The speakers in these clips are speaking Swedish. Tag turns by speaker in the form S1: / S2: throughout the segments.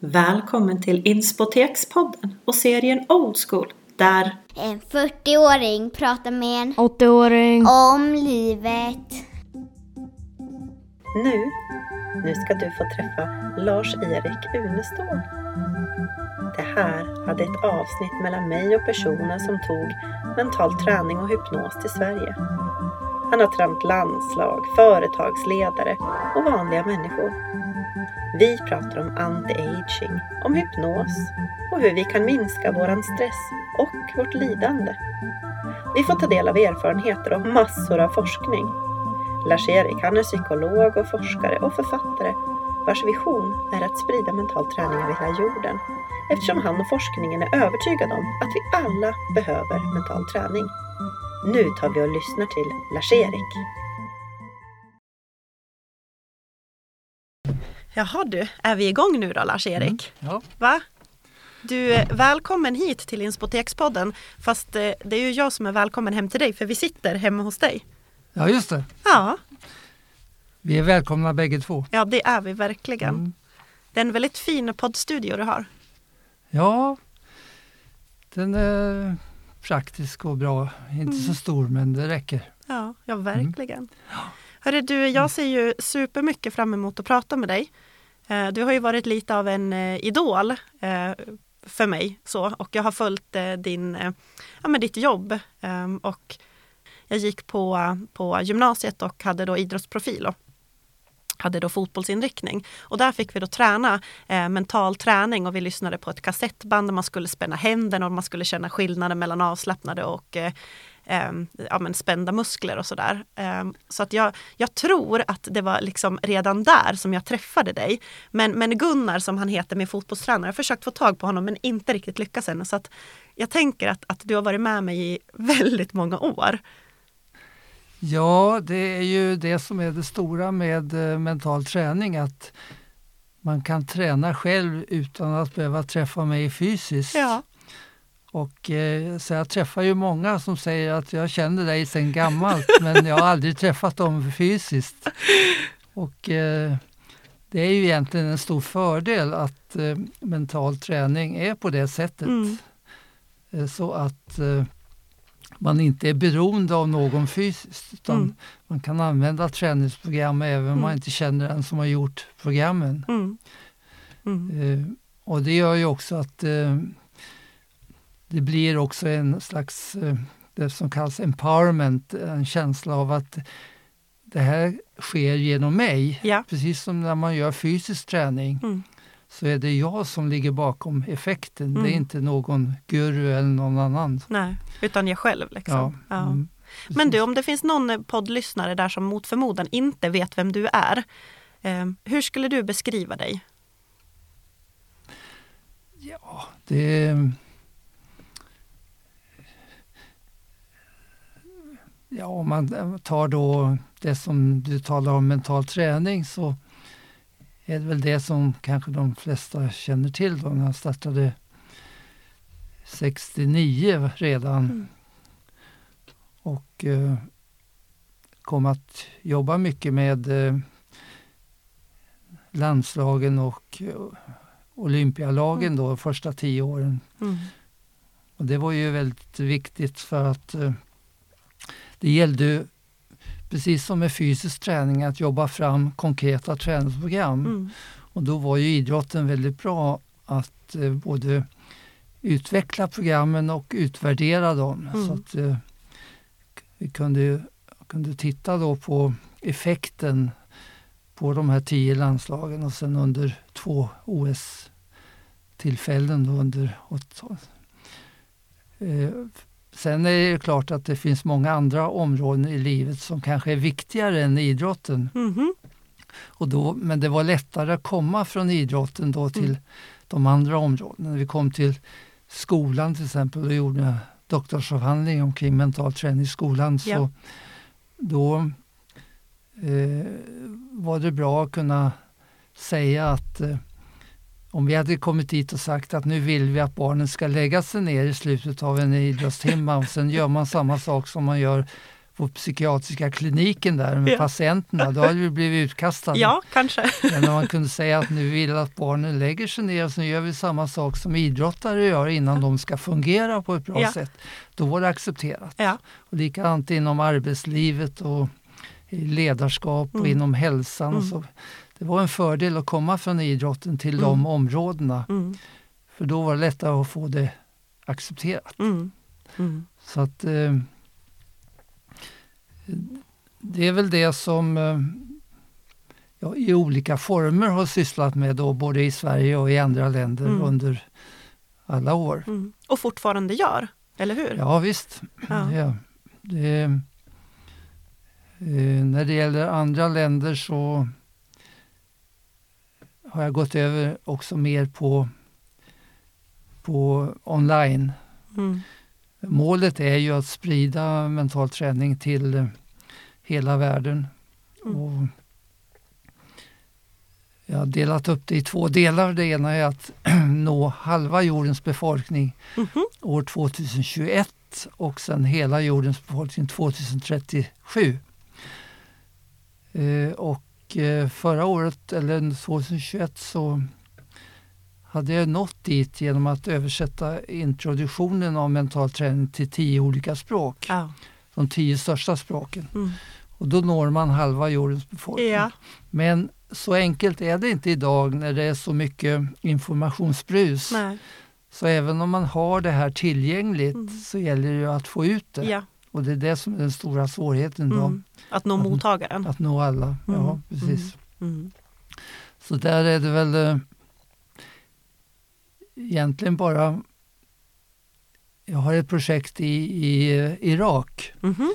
S1: Välkommen till Inspotekspodden och serien Old School där
S2: En 40-åring pratar med en
S3: 80-åring.
S2: om livet.
S1: nu, nu ska du få träffa Lars-Erik Unestål. Det här hade ett avsnitt mellan mig och personer som tog mental träning och hypnos till Sverige. Han har tränat landslag, företagsledare och vanliga människor. Vi pratar om anti-aging, om hypnos och hur vi kan minska våran stress och vårt lidande. Vi får ta del av erfarenheter och massor av forskning. Lars-Erik han är psykolog och forskare och författare vars vision är att sprida mental träning över hela jorden eftersom han och forskningen är övertygade om att vi alla behöver mental träning. Nu tar vi och lyssnar till Lars-Erik. Jaha du, är vi igång nu då Lars-Erik?
S4: Ja,
S1: Va? Du, eh, välkommen hit till Inspotekspodden. Fast eh, det är ju jag som är välkommen hem till dig för vi sitter hemma hos dig.
S4: ja, just det.
S1: Ja,
S4: Vi är välkomna bägge två.
S1: ja det är vi verkligen.
S4: Mm.
S1: Det är en väldigt fin poddstudio du har.
S4: Ja, den är praktisk och bra. Inte så stor, men det räcker.
S1: Ja, ja verkligen. Hörru du, jag ser ju supermycket fram emot att prata med dig. Eh, du har ju varit lite av en eh, idol eh, för mig så och jag har följt din, ja, men ditt jobb. Ehm, och jag gick på, på gymnasiet och hade då idrottsprofil och hade då fotbollsinriktning. Och där fick vi då träna eh, mental träning och vi lyssnade på ett kassettband där man skulle spänna händerna och man skulle känna skillnaden mellan avslappnade och eh, eh, ja, men spända muskler och sådär. Eh, så att jag, jag tror att det var liksom redan där som jag träffade dig. Men, men Gunnar som han heter, min fotbollstränare, jag har försökt få tag på honom men inte riktigt lyckats än. Så att jag tänker att, att du har varit med mig i väldigt många år.
S4: Ja, det är ju det som är det stora med eh, mental träning, att man kan träna själv utan att behöva träffa mig fysiskt.
S1: Ja,
S4: Och, eh, så jag träffar ju många som säger att jag känner dig sedan gammalt, men jag har aldrig träffat dem fysiskt. Och eh, det är ju egentligen en stor fördel att eh, mental träning är på det sättet.
S1: Mm.
S4: Eh, Så att eh, man inte är beroende av någon fysiskt, utan
S1: Mm.
S4: man kan använda träningsprogram även om
S1: Mm.
S4: man inte känner den som har gjort programmen.
S1: mm. Mm.
S4: Eh, och det gör ju också att det blir också en slags, eh, det som kallas empowerment, en känsla av att det här sker genom mig.
S1: Ja.
S4: Precis som när man gör fysisk träning
S1: Mm.
S4: så är det jag som ligger bakom effekten. Det är
S1: Mm.
S4: inte någon guru eller någon annan.
S1: Nej, utan jag själv. Liksom. Ja.
S4: mm,
S1: Men du, om det finns någon eh, poddlyssnare där som mot förmodan inte vet vem du är. Eh, hur skulle du beskriva dig?
S4: Ja, det... Ja, om man tar då det som du talar om mental träning så är det väl det som kanske de flesta känner till då när jag startade 69 redan.
S1: Mm.
S4: Och eh, kom att jobba mycket med eh, landslagen och eh, olympialagen då, de första tio åren.
S1: Mm.
S4: Och det var ju väldigt viktigt för att eh, det gällde precis som med fysisk träning att jobba fram konkreta träningsprogram.
S1: Mm.
S4: Och då var ju idrotten väldigt bra att eh, både utveckla programmen och utvärdera dem.
S1: Mm.
S4: Så att eh, vi kunde, kunde titta då på effekten på de här tio landslagen och sen under två OS-tillfällen under 80-talet. Eh, Sen är det klart att det finns många andra områden i livet som kanske är viktigare än idrotten.
S1: Mhm.
S4: Och då, men det var lättare att komma från idrotten då till
S1: Mm.
S4: de andra områdena. När vi kom till skolan till exempel och gjorde doktorsavhandling omkring mental träning i skolan så
S1: Ja.
S4: då eh, var det bra att kunna säga att eh, om vi hade kommit dit och sagt att nu vill vi att barnen ska lägga sig ner i slutet av en idrottstimme och sen gör man samma sak som man gör på psykiatriska kliniken där med
S1: Ja.
S4: patienterna, då hade vi blivit utkastade.
S1: Ja, kanske.
S4: Men när man kunde säga att nu vill att barnen lägger sig ner och så gör vi samma sak som idrottare gör innan de ska fungera på ett bra
S1: Ja.
S4: sätt. Då var det accepterat.
S1: Ja.
S4: Och likadant inom arbetslivet och i ledarskap och
S1: Mm.
S4: inom hälsan.
S1: Mm.
S4: Så det var en fördel att komma från idrotten till
S1: Mm.
S4: de områdena.
S1: Mm.
S4: För då var det lättare att få det accepterat.
S1: Mm. Mm.
S4: Så att eh, det är väl det som eh, jag i olika former har sysslat med då, både i Sverige och i andra länder
S1: Mm.
S4: under alla år.
S1: Mm. Och fortfarande gör, eller hur?
S4: Ja visst.
S1: Ja.
S4: Ja. Det, eh, när det gäller andra länder så har jag gått över också mer på, på online.
S1: Mm.
S4: Målet är ju att sprida mental träning till hela världen.
S1: Mm.
S4: Och jag har delat upp det i två delar. Det ena är att nå halva jordens befolkning
S1: Mhm.
S4: år 2021 och sen hela jordens befolkning 2037. Eh, och eh, förra året, eller 2021, så hade jag nått dit genom att översätta introduktionen av mental träning till tio olika språk.
S1: Ja.
S4: De tio största språken.
S1: Mm.
S4: Och då når man halva jordens befolkning.
S1: Ja.
S4: Men så enkelt är det inte idag när det är så mycket informationsbrus.
S1: Nej.
S4: Så även om man har det här tillgängligt
S1: Mm.
S4: så gäller det ju att få ut det.
S1: Ja.
S4: Och det är det som är den stora svårigheten.
S1: Mm. Att nå
S4: Att-
S1: mottagaren.
S4: Att nå alla. Ja,
S1: Mm.
S4: precis.
S1: Mm.
S4: Så där är det väl eh, egentligen bara... Jag har ett projekt i, i eh, Irak
S1: Mhm.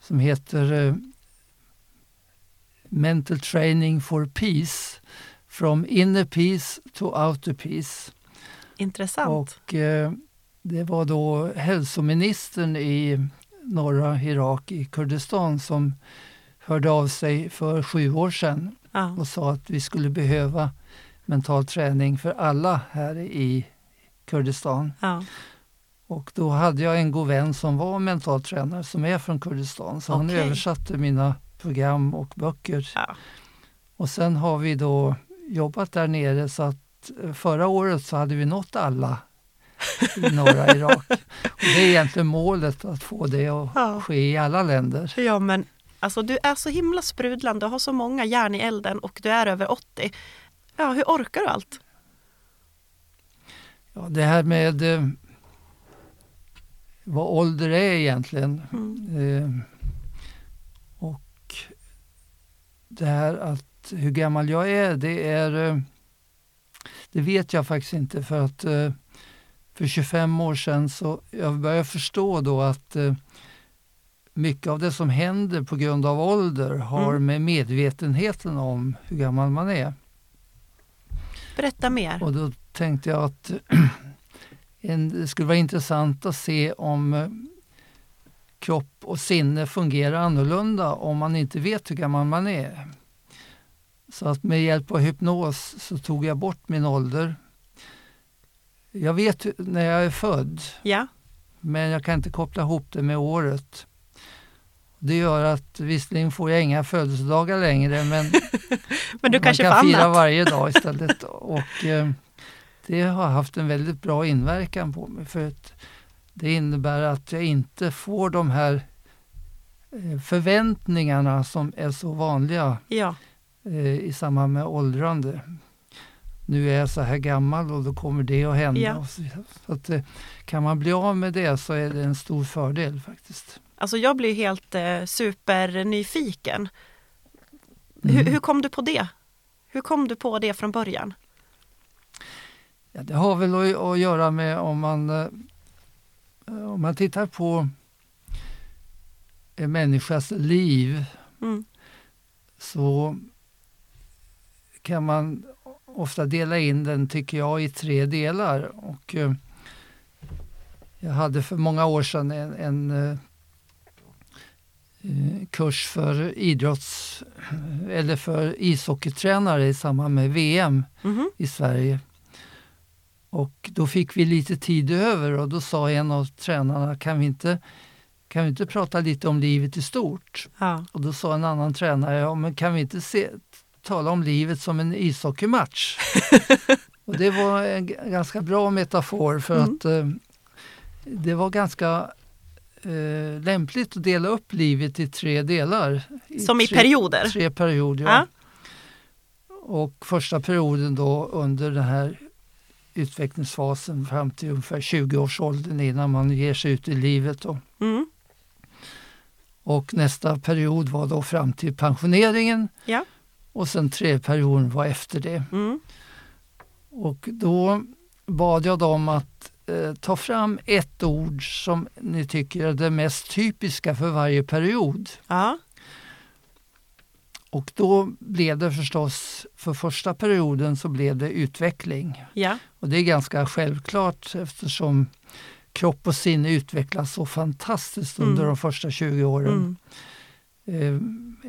S4: som heter eh, Mental Training for Peace. From inner peace to outer peace.
S1: Intressant.
S4: Och eh, det var då hälsoministern i norra Irak, i Kurdistan, som hörde av sig för sju år sedan
S1: ja.
S4: och sa att vi skulle behöva mental träning för alla här i Kurdistan.
S1: Ja.
S4: Och då hade jag en god vän som var mentaltränare som är från Kurdistan. Så han
S1: Okej.
S4: översatte mina program och böcker.
S1: Ja.
S4: Och sen har vi då jobbat där nere så att eh, förra året så hade vi nått alla i norra Irak. Och det är egentligen målet att få det att
S1: Ja.
S4: ske i alla länder.
S1: ja, men alltså du är så himla sprudlande och har så många järn i elden och du är över 80. Ja, hur orkar du allt?
S4: Ja, det här med eh, vad ålder är egentligen.
S1: Mm.
S4: Eh, och det här att hur gammal jag är, det är eh, det vet jag faktiskt inte för att eh, för 25 år sedan så jag började förstå då att eh, mycket av det som händer på grund av ålder har
S1: Mm.
S4: med medvetenheten om hur gammal man är.
S1: Berätta mer.
S4: Och då tänkte jag att en, det skulle vara intressant att se om eh, kropp och sinne fungerar annorlunda om man inte vet hur gammal man är. Så att med hjälp av hypnos så tog jag bort min ålder. Jag vet när jag är född,
S1: Ja,
S4: men jag kan inte koppla ihop det med året. Det gör att visserligen får jag inga födelsedagar längre, men
S1: men du
S4: man
S1: kanske
S4: kan fira
S1: annat.
S4: varje dag istället. och eh, Det har haft en väldigt bra inverkan på mig. För att det innebär att jag inte får de här eh, förväntningarna som är så vanliga
S1: Ja,
S4: eh, i samband med åldrande. Nu är jag så här gammal och då kommer det att hända.
S1: Ja.
S4: Så, så att, eh, kan man bli av med det så är det en stor fördel faktiskt.
S1: alltså jag blir helt eh, supernyfiken. Hur,
S4: Mm.
S1: hur kom du på det? Hur kom du på det från början?
S4: Ja, det har väl att, att göra med om man, eh, om man tittar på en människas liv
S1: Mm.
S4: så kan man ofta dela in den, tycker jag, i tre delar. Och, eh, jag hade för många år sedan en, en eh, eh, kurs för idrotts eller för ishockeytränare i samband med VM
S1: Mhm.
S4: i Sverige. Och då fick vi lite tid över och då sa en av tränarna, kan vi inte kan vi inte prata lite om livet i stort?
S1: Ja.
S4: Och då sa en annan tränare, ja men kan vi inte se, tala om livet som en ishockeymatch? och det var en ganska bra metafor för
S1: Mm.
S4: att eh, det var ganska eh, lämpligt att dela upp livet i tre delar.
S1: Som i
S4: tre,
S1: perioder?
S4: Tre perioder, ja.
S1: Ja.
S4: Och första perioden då under den här utvecklingsfasen fram till ungefär 20-årsåldern innan man ger sig ut i livet. Då.
S1: Mm.
S4: Och nästa period var då fram till pensioneringen.
S1: Ja.
S4: Och sen tredje perioden var efter det.
S1: Mm.
S4: Och då bad jag dem att eh, ta fram ett ord som ni tycker är det mest typiska för varje period.
S1: Ja.
S4: Och då blev det förstås, för första perioden så blev det utveckling.
S1: Ja.
S4: Och det är ganska självklart eftersom kropp och sinne utvecklas så fantastiskt under
S1: Mm.
S4: de första 20 åren.
S1: Mm.
S4: Eh,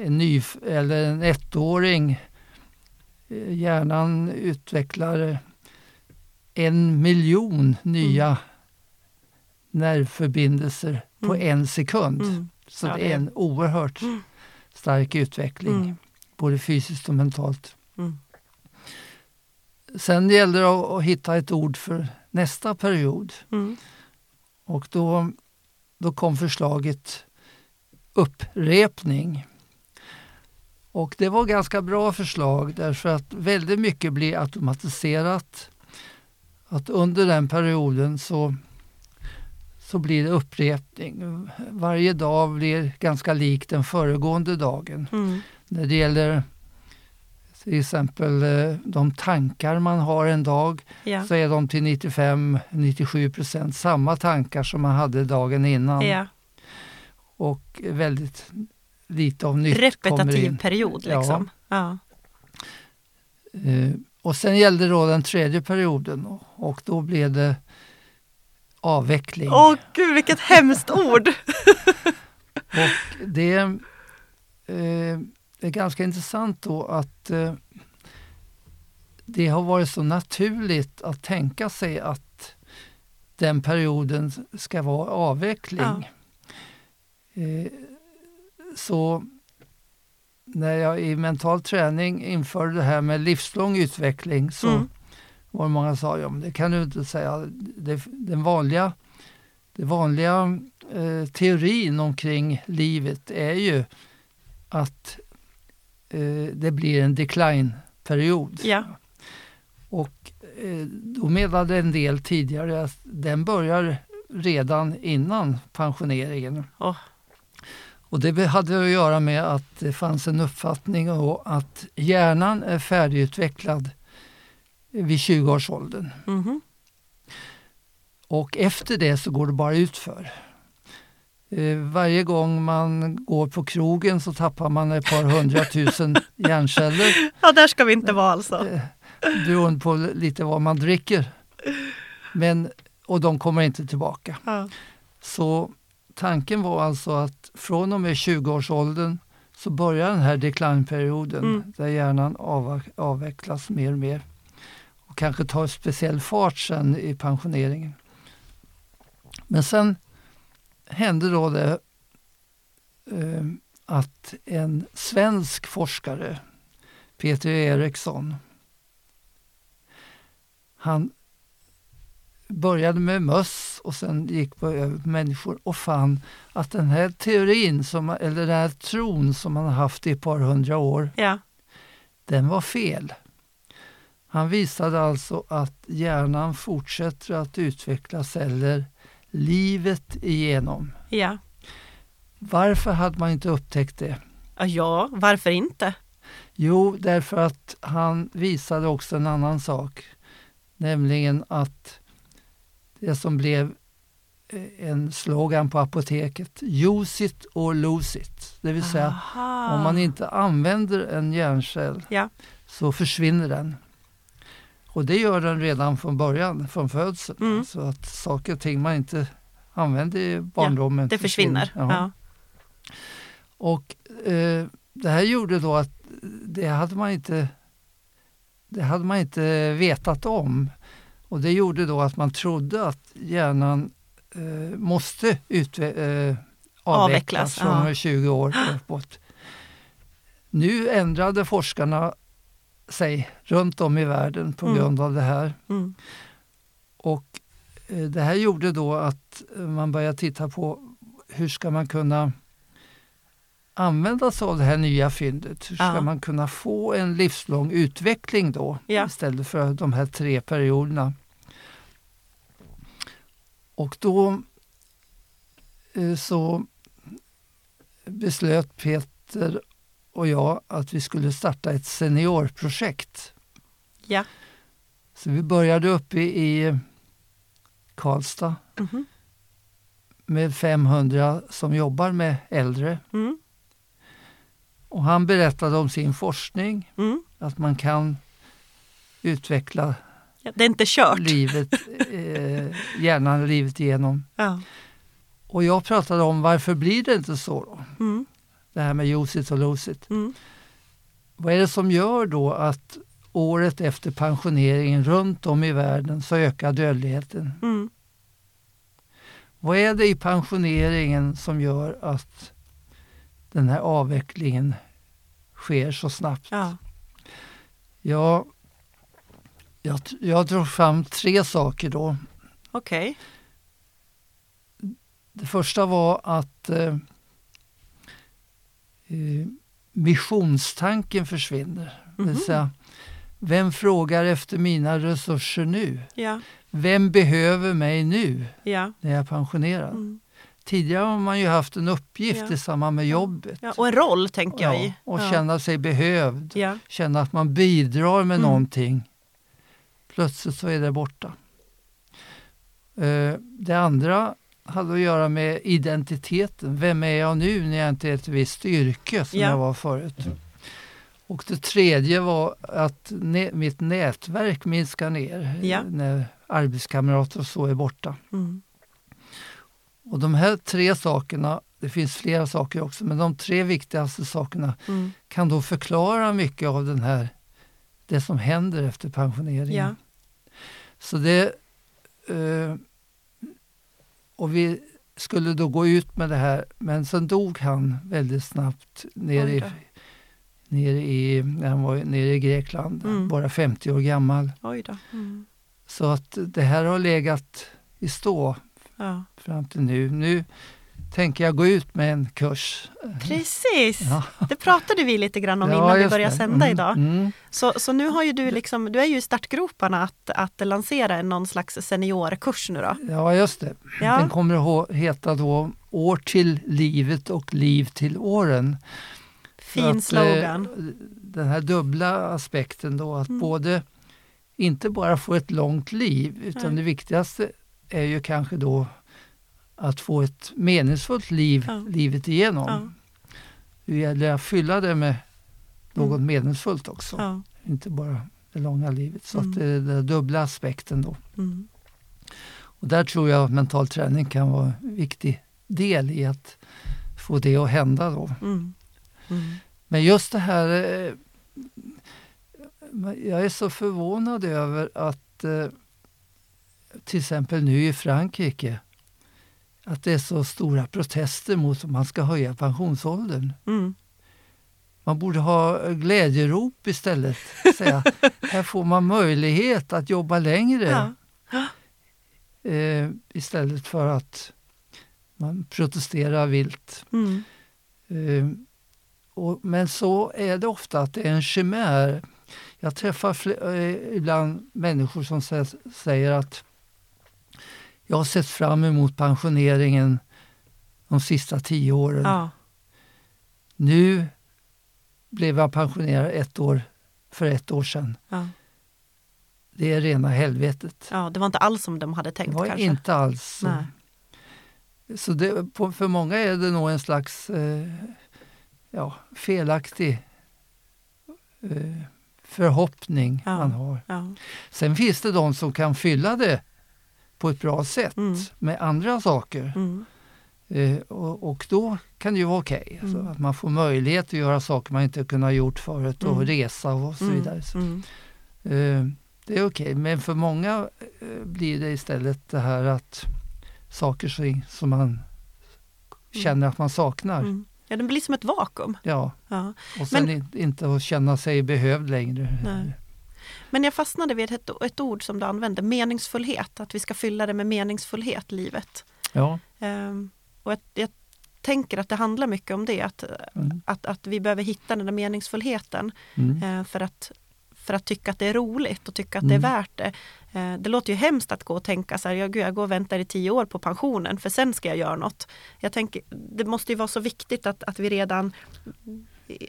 S4: en, ny, eller en ettåring, eh, hjärnan utvecklar en miljon nya nervförbindelser på
S1: Mm.
S4: en sekund.
S1: Mm.
S4: Så
S1: Ja,
S4: det
S1: det-
S4: är en oerhört
S1: Mm.
S4: stark utveckling,
S1: Mm.
S4: både fysiskt och mentalt.
S1: Mm.
S4: Sen gäller det att, hitta ett ord för nästa period.
S1: Mm.
S4: Och då, då kom förslaget upprepning. Och det var ganska bra förslag därför att väldigt mycket blir automatiserat. Att under den perioden så, så blir det upprepning. Varje dag blir ganska lik den föregående dagen.
S1: Mm.
S4: När det gäller till exempel eh, de tankar man har en dag
S1: Ja.
S4: så är de till 95-97 procent samma tankar som man hade dagen innan.
S1: ja.
S4: Och väldigt lite av nytt
S1: Repetitiv period
S4: Ja.
S1: liksom. Ja.
S4: Eh, och sen gällde då den tredje perioden och, då blev det avveckling.
S1: Åh gud vilket hemskt ord!
S4: Och det eh, är ganska intressant då att eh, det har varit så naturligt att tänka sig att den perioden ska vara avveckling. Eh, så när jag i mental träning införde det här med livslång utveckling så
S1: Mm.
S4: var det många som sa, ja men det kan du inte säga. Det, den vanliga, det vanliga eh, teorin omkring livet är ju att eh, det blir en decline-period.
S1: Ja.
S4: Och eh, då menade en del tidigare att den börjar redan innan pensioneringen.
S1: Åh.
S4: Och det hade att göra med att det fanns en uppfattning att hjärnan är färdigutvecklad vid 20-årsåldern.
S1: Mhm.
S4: Och efter det så går det bara utför. Eh, varje gång man går på krogen så tappar man ett par hundratusen hjärnceller.
S1: Ja, där ska vi inte vara alltså.
S4: Eh, beroende på lite vad man dricker. Men, och de kommer inte tillbaka.
S1: Ja.
S4: Så tanken var alltså att från och med 20-årsåldern så börjar den här decline-perioden
S1: Mm.
S4: där hjärnan av, avvecklas mer och mer. Och kanske tar speciell fart sen i pensioneringen. Men sen hände då det eh, att en svensk forskare, Peter Eriksson, han började med möss och sen gick på över på människor och fann att den här teorin, som, eller den här tron som man har haft i ett par hundra år,
S1: Ja.
S4: den var fel. Han visade alltså att hjärnan fortsätter att utveckla celler livet igenom.
S1: Ja.
S4: Varför hade man inte upptäckt det?
S1: Ja, Ja, varför inte?
S4: Jo, därför att han visade också en annan sak. Nämligen att det som blev eh, en slogan på apoteket, use it or lose it. Det vill säga,
S1: Aha.
S4: om man inte använder en hjärncell
S1: Ja.
S4: så försvinner den. Och det gör den redan från början, från födseln.
S1: Mm.
S4: Så att saker och ting man inte använder i barndomen
S1: Det försvinner.
S4: Jaha.
S1: Ja.
S4: Och eh, det här gjorde då att det hade man inte det hade man inte vetat om. Och det gjorde då att man trodde att hjärnan eh, måste utve- eh, avvecklas,
S1: Avvecklas, ja.
S4: från 20 år uppåt. Nu ändrade forskarna sig runt om i världen på
S1: Mm.
S4: grund av det här.
S1: Mm.
S4: Och eh, det här gjorde då att man började titta på hur ska man kunna använda sig av det här nya fyndet? Hur ska
S1: Ja.
S4: man kunna få en livslång utveckling då
S1: Ja.
S4: istället för de här tre perioderna? Och då eh, så beslöt Peter och jag att vi skulle starta ett seniorprojekt.
S1: Ja.
S4: Så vi började uppe i Karlstad
S1: Mhm.
S4: med 500 som jobbar med äldre.
S1: Mm.
S4: Och han berättade om sin forskning,
S1: Mm.
S4: att man kan utveckla
S1: det är inte kört.
S4: livet, eh, hjärnan livet igenom.
S1: Ja.
S4: Och jag pratade om varför blir det inte så då?
S1: Mm.
S4: Det här med use it och lose it.
S1: Mm.
S4: Vad är det som gör då att året efter pensioneringen runt om i världen så ökar dödligheten?
S1: Mm.
S4: Vad är det i pensioneringen som gör att den här avvecklingen sker så snabbt?
S1: Ja.
S4: Ja, jag, jag drog fram tre saker då.
S1: Okej.
S4: Det första var att eh, eh, missionstanken försvinner. Det
S1: Mhm.
S4: vill säga, vem frågar efter mina resurser nu?
S1: Ja.
S4: Vem behöver mig nu
S1: Ja.
S4: när jag är pensionerad?
S1: Mm.
S4: Tidigare har man ju haft en uppgift
S1: Ja.
S4: i samband med jobbet.
S1: ja. Och en roll tänker jag
S4: Ja,
S1: i.
S4: och känna sig behövd. Känna att man bidrar med
S1: Mm.
S4: någonting. Plötsligt så är det borta. Eh, Det andra hade att göra med identiteten. Vem är jag nu när jag inte är ett visst yrke som
S1: Ja.
S4: jag var förut? Och det tredje var att mitt nätverk minskar ner
S1: Ja.
S4: när arbetskamrater och så är borta.
S1: Mm.
S4: Och de här tre sakerna, det finns flera saker också, men de tre viktigaste sakerna
S1: Mm.
S4: kan då förklara mycket av den här, det som händer efter pensioneringen.
S1: Ja.
S4: Så det, eh, och vi skulle då gå ut med det här, men sen dog han väldigt snabbt nere i, nere i, när han var nere i Grekland,
S1: Mm.
S4: bara 50 år gammal.
S1: Mm.
S4: Så att det här har legat i stå
S1: Ja.
S4: fram till nu. Nu tänker jag gå ut med en kurs.
S1: Precis,
S4: Ja.
S1: det pratade vi lite grann om
S4: Ja,
S1: innan vi började
S4: det.
S1: sända
S4: Mm,
S1: idag.
S4: Mm.
S1: Så, så nu har ju du liksom, du är ju i startgroparna att, att lansera en någon slags seniorkurs nu då.
S4: Ja, just det. Den
S1: Ja,
S4: kommer att heta då År till livet och liv till åren.
S1: Fin
S4: att,
S1: slogan.
S4: eh, Den här dubbla aspekten då att
S1: Mm.
S4: både inte bara få ett långt liv utan det viktigaste är ju kanske då att få ett meningsfullt liv
S1: Ja.
S4: livet igenom.
S1: Ja.
S4: Det gäller att fylla det med något
S1: Mm.
S4: meningsfullt också.
S1: Ja.
S4: Inte bara det långa livet. Så
S1: Mm.
S4: att det är den dubbla aspekten då.
S1: Mm.
S4: Och där tror jag att mental träning kan vara en viktig del i att få det att hända då.
S1: Mm. Mm.
S4: Men just det här, eh, jag är så förvånad över att eh, till exempel nu i Frankrike att det är så stora protester mot att man ska höja pensionsåldern.
S1: Mm.
S4: Man borde ha glädjerop istället. Säga, här får man möjlighet att jobba längre
S1: Ja.
S4: eh, istället för att man protesterar vilt.
S1: Mm.
S4: Eh, och, men så är det ofta att det är en chimär. Jag träffar fl- eh, ibland människor som sä- säger att jag har sett fram emot pensioneringen de sista tio åren.
S1: Ja.
S4: Nu blev jag pensionerad ett år för ett år sedan.
S1: Ja.
S4: Det är rena helvetet.
S1: ja, det var inte alls som de hade
S4: Det
S1: tänkt
S4: var
S1: kanske.
S4: inte alls.
S1: Nej.
S4: Så det, på, för många är det nog en slags eh, ja, felaktig eh, förhoppning
S1: Ja.
S4: man har. Sen finns det de som kan fylla det på ett bra sätt
S1: Mm.
S4: med andra saker.
S1: Mm.
S4: Eh, och, och då kan det ju vara okej. Alltså,
S1: Mm.
S4: att man får möjlighet att göra saker man inte kunnat gjort förut och
S1: Mm.
S4: resa och så
S1: Mm.
S4: vidare. Så,
S1: Mm.
S4: eh, det är okej, men för många eh, blir det istället det här att saker som- man känner att man saknar.
S1: Ja, den blir som ett vakuum.
S4: Ja,
S1: Ja.
S4: och sen
S1: Men-
S4: in- inte att känna sig behövd längre.
S1: Nej. Men jag fastnade vid ett, ett ord som du använde, meningsfullhet. Att vi ska fylla det med meningsfullhet, livet.
S4: Ja,
S1: Ehm, och jag, jag tänker att det handlar mycket om det, att,
S4: mm.
S1: att, att vi behöver hitta den där meningsfullheten
S4: Mm.
S1: eh, för, att, för att tycka att det är roligt och tycka att det är
S4: Mm.
S1: värt det. Eh, det låter ju hemskt att gå och tänka så här, jag, gud, jag går och väntar i tio år på pensionen för sen ska jag göra något. Jag tänker, det måste ju vara så viktigt att, att vi redan,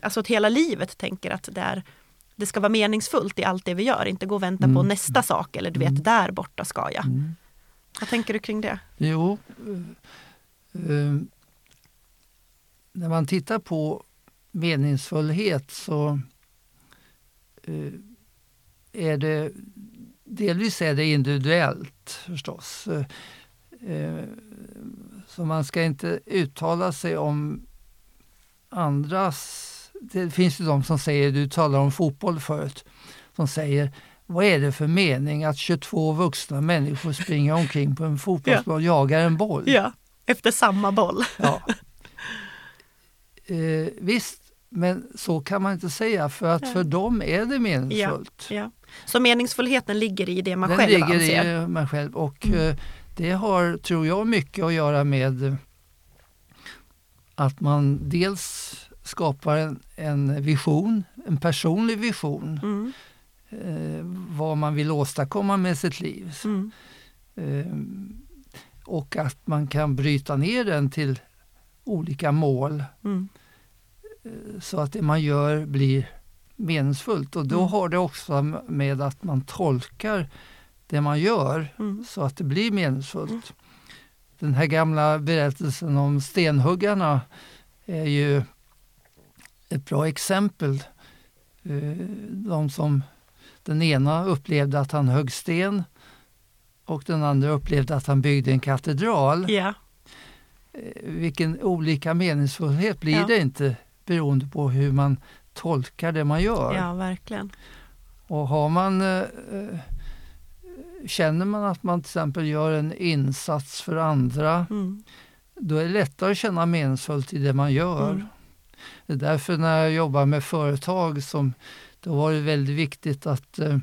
S1: alltså att hela livet tänker att det, är, det ska vara meningsfullt i allt det vi gör, inte gå och vänta på
S4: Mm.
S1: nästa sak eller du vet,
S4: Mm.
S1: där borta ska jag.
S4: Mm.
S1: Vad tänker du kring det?
S4: Jo, eh, när man tittar på meningsfullhet så eh, är det delvis är det individuellt förstås. Eh, så man ska inte uttala sig om andras... Det finns ju de som säger, du talar om fotboll förut, som säger vad är det för mening att 22 vuxna människor springer omkring på en fotbollsplan och jagar en boll?
S1: Ja, efter samma boll.
S4: Ja. Eh, visst, men så kan man inte säga för att
S1: Nej.
S4: för dem är det meningsfullt.
S1: Ja. Så meningsfullheten ligger i det man
S4: Den
S1: själv
S4: ligger
S1: anser?
S4: i man själv och
S1: Mm.
S4: eh, det har, tror jag, mycket att göra med att man dels skapar en, en vision, en personlig vision,
S1: Mm,
S4: eh, vad man vill åstadkomma med sitt liv.
S1: mm,
S4: Eh, och att man kan bryta ner den till olika mål
S1: mm,
S4: eh, så att det man gör blir meningsfullt. Och då
S1: Mm.
S4: har det också med att man tolkar det man gör
S1: mm,
S4: så att det blir meningsfullt. Den här gamla berättelsen om stenhuggarna är ju ett bra exempel. Eh, De som, den ena upplevde att han högg sten och den andra upplevde att han byggde en katedral.
S1: Ja,
S4: Eh, Vilken olika meningsfullhet blir
S1: Ja.
S4: det inte beroende på hur man tolkar det man gör.
S1: ja, verkligen.
S4: Och har man, eh, känner man att man till exempel gör en insats för andra,
S1: Mm,
S4: då är det lättare att känna meningsfullt i det man gör.
S1: Mm.
S4: Det är därför när jag jobbar med företag, som, då var det väldigt viktigt att eh,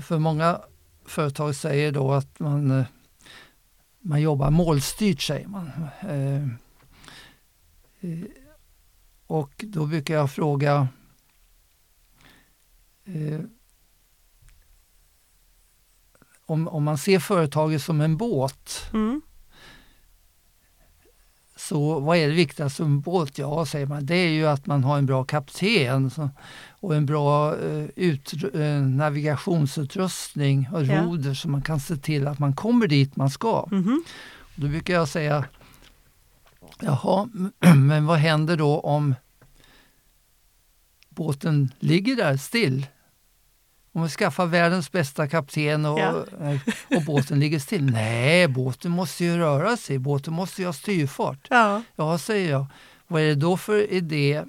S4: för många företag säger då att man, eh, man jobbar målstyrt, säger man. Eh, och då brukar jag fråga om, om man ser företaget som en båt,
S1: mm,
S4: så vad är det viktigaste en båt? Ja, säger man, det är ju att man har en bra kapten och en bra eh, ut, eh, navigationsutrustning och
S1: Ja.
S4: roder så man kan se till att man kommer dit man ska.
S1: mhm,
S4: Då brukar jag säga, jaha, men vad händer då om båten ligger där still? Om vi skaffar världens bästa kapten och,
S1: Ja.
S4: eh, och båten ligger still? Nej, båten måste ju röra sig, båten måste ju ha styrfart.
S1: ja,
S4: Ja, säger jag. Vad är det då för idé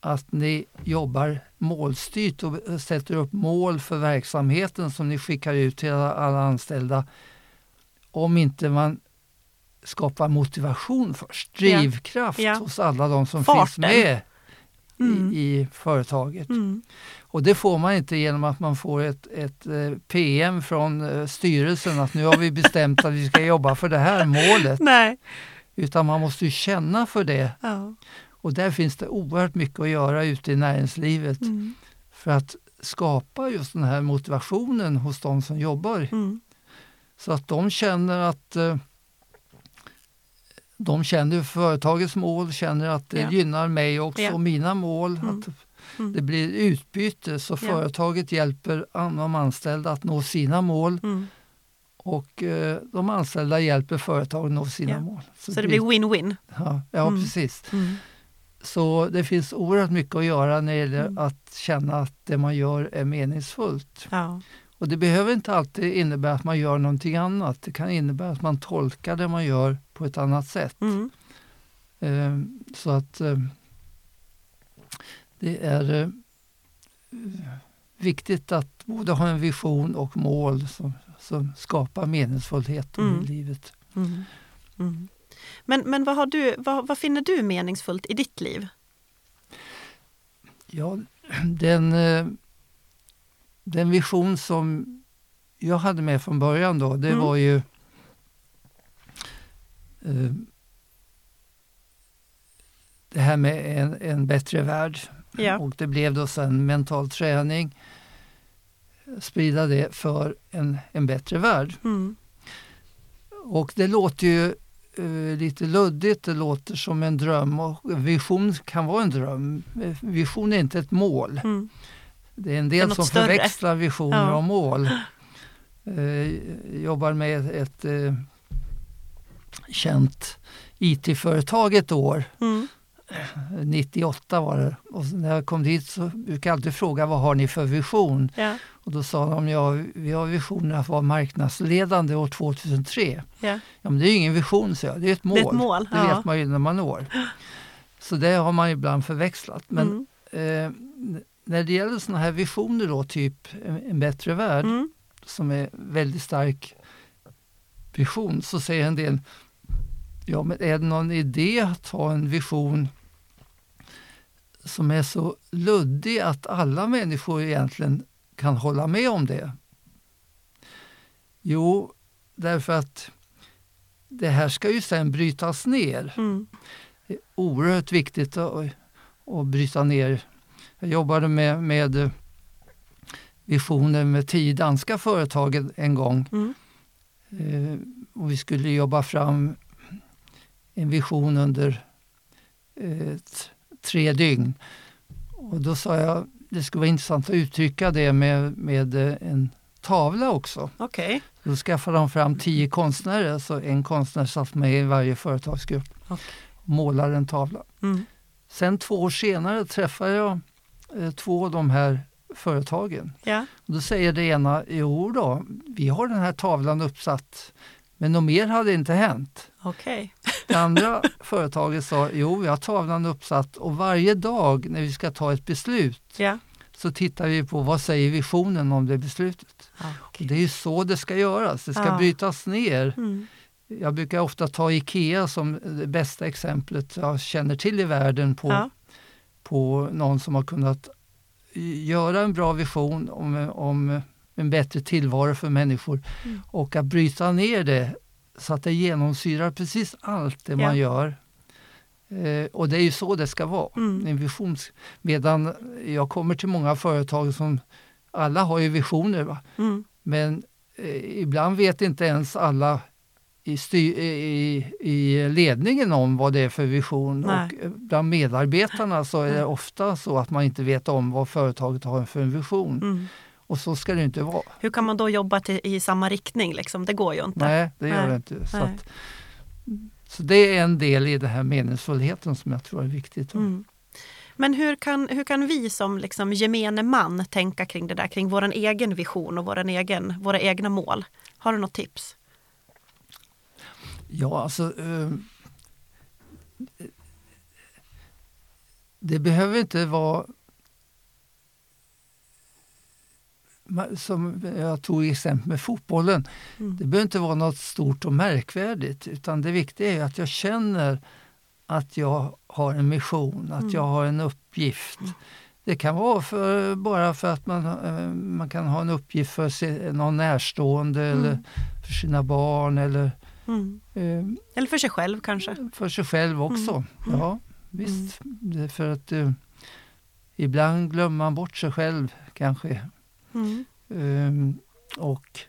S4: att ni jobbar målstyrt och sätter upp mål för verksamheten som ni skickar ut till alla, anställda om inte man skapar motivation först,
S1: Ja.
S4: drivkraft
S1: Ja.
S4: hos alla de som
S1: Farten.
S4: finns med
S1: mm,
S4: i, i företaget.
S1: mm,
S4: Och det får man inte genom att man får ett, ett eh, PM från eh, styrelsen att nu har vi bestämt att vi ska jobba för det här målet.
S1: nej,
S4: Utan man måste ju känna för det.
S1: ja,
S4: Och där finns det oerhört mycket att göra ute i näringslivet
S1: mm,
S4: för att skapa just den här motivationen hos de som jobbar.
S1: mm,
S4: Så att de känner att eh, de känner företagets mål, känner att det
S1: Ja.
S4: gynnar mig också
S1: Ja.
S4: och mina mål.
S1: Mm.
S4: Att
S1: mm,
S4: det blir utbyte så företaget hjälper de anställda att nå sina mål
S1: mm.
S4: och eh, de anställda hjälper företaget att nå sina
S1: Ja.
S4: mål.
S1: Så det blir win-win.
S4: Ja, ja
S1: Mm.
S4: precis.
S1: Mm,
S4: Så det finns oerhört mycket att göra när det gäller
S1: Mm.
S4: att känna att det man gör är meningsfullt.
S1: ja,
S4: Och det behöver inte alltid innebära att man gör någonting annat. Det kan innebära att man tolkar det man gör på ett annat sätt.
S1: mm,
S4: Eh, så att eh, det är eh, viktigt att både ha en vision och mål som, som skapar meningsfullhet
S1: Mm.
S4: i livet.
S1: mm, mm. Men, men vad, har du, vad, vad finner du meningsfullt i ditt liv?
S4: Ja, den, eh, den vision som jag hade med från början då, det mm. var ju det här med en, en bättre värld. Ja. Och det blev då sen mental träning, sprida det för en, en bättre värld. Mm. Och det låter ju uh, lite luddigt, det låter som en dröm och vision kan vara en dröm. Vision är inte ett mål. Mm. Det är en del är som större. förväxlar visioner ja. och mål. Uh, jobbar med ett, ett uh, känt IT-företag ett år. Mm. 98 var det. Och när jag kom dit så brukade jag alltid fråga vad har ni för vision? Ja. Och då sa de ja, vi har visionen att vara marknadsledande år 2003. Ja. ja men det är ingen vision, så jag. det är ett mål. Det, ett mål. det vet man ju när man når. Så det har man ibland förväxlat. Men mm. eh, när det gäller sådana här visioner då, typ en bättre värld, mm. som är väldigt stark vision, så säger en del Ja, men är det någon idé att ha en vision som är så luddig att alla människor egentligen kan hålla med om det? Jo, därför att det här ska ju sen brytas ner. Mm. Det är oerhört viktigt att, att bryta ner. Jag jobbade med, med visioner med tio danska företag en gång. Mm. Eh, och vi skulle jobba fram en vision under eh, tre dygn. Och då sa jag det skulle vara intressant att uttrycka det med, med eh, en tavla också.
S1: Okay.
S4: Då skaffade de fram tio konstnärer, så en konstnär satt med i varje företagsgrupp okay. och målade en tavla. Mm. Sen två år senare träffade jag eh, två av de här företagen. Ja. Då säger det ena, jo då, vi har den här tavlan uppsatt men något mer hade inte hänt.
S1: Okay.
S4: Det andra företaget sa, jo vi har tavlan uppsatt och varje dag när vi ska ta ett beslut yeah. så tittar vi på vad säger visionen om det beslutet. Ah, okay. Det är ju så det ska göras, det ska ah. brytas ner. Mm. Jag brukar ofta ta IKEA som det bästa exemplet jag känner till i världen på, ah. på någon som har kunnat göra en bra vision om, om en bättre tillvaro för människor. Mm. Och att bryta ner det så att det genomsyrar precis allt det ja. man gör. Eh, och det är ju så det ska vara. Mm. En visions, medan jag kommer till många företag som alla har ju visioner. Mm. Men eh, ibland vet inte ens alla i, styr, i, i, ledningen om vad det är för vision. Nej. Och bland medarbetarna så är det ofta så att man inte vet om vad företaget har för en vision. Mm. Och så ska det inte vara.
S1: Hur kan man då jobba till, i samma riktning? Liksom? Det går ju inte.
S4: Nej, det gör Nej. det inte. Så, att, så, det är en del i den här meningsfullheten som jag tror är viktigt. Mm.
S1: Men hur kan, hur kan vi som liksom gemene man tänka kring det där, kring vår egen vision och våran egen, våra egna mål? Har du något tips?
S4: Ja, alltså eh, det behöver inte vara som jag tog exempel med fotbollen. Mm. Det behöver inte vara något stort och märkvärdigt utan det viktiga är att jag känner att jag har en mission, att mm. jag har en uppgift. Mm. Det kan vara för, bara för att man, eh, man kan ha en uppgift för någon närstående mm. eller för sina barn. Eller,
S1: mm. eh, eller för sig själv kanske?
S4: För sig själv också, mm. ja visst. För att eh, ibland glömmer man bort sig själv kanske Mm. Um, och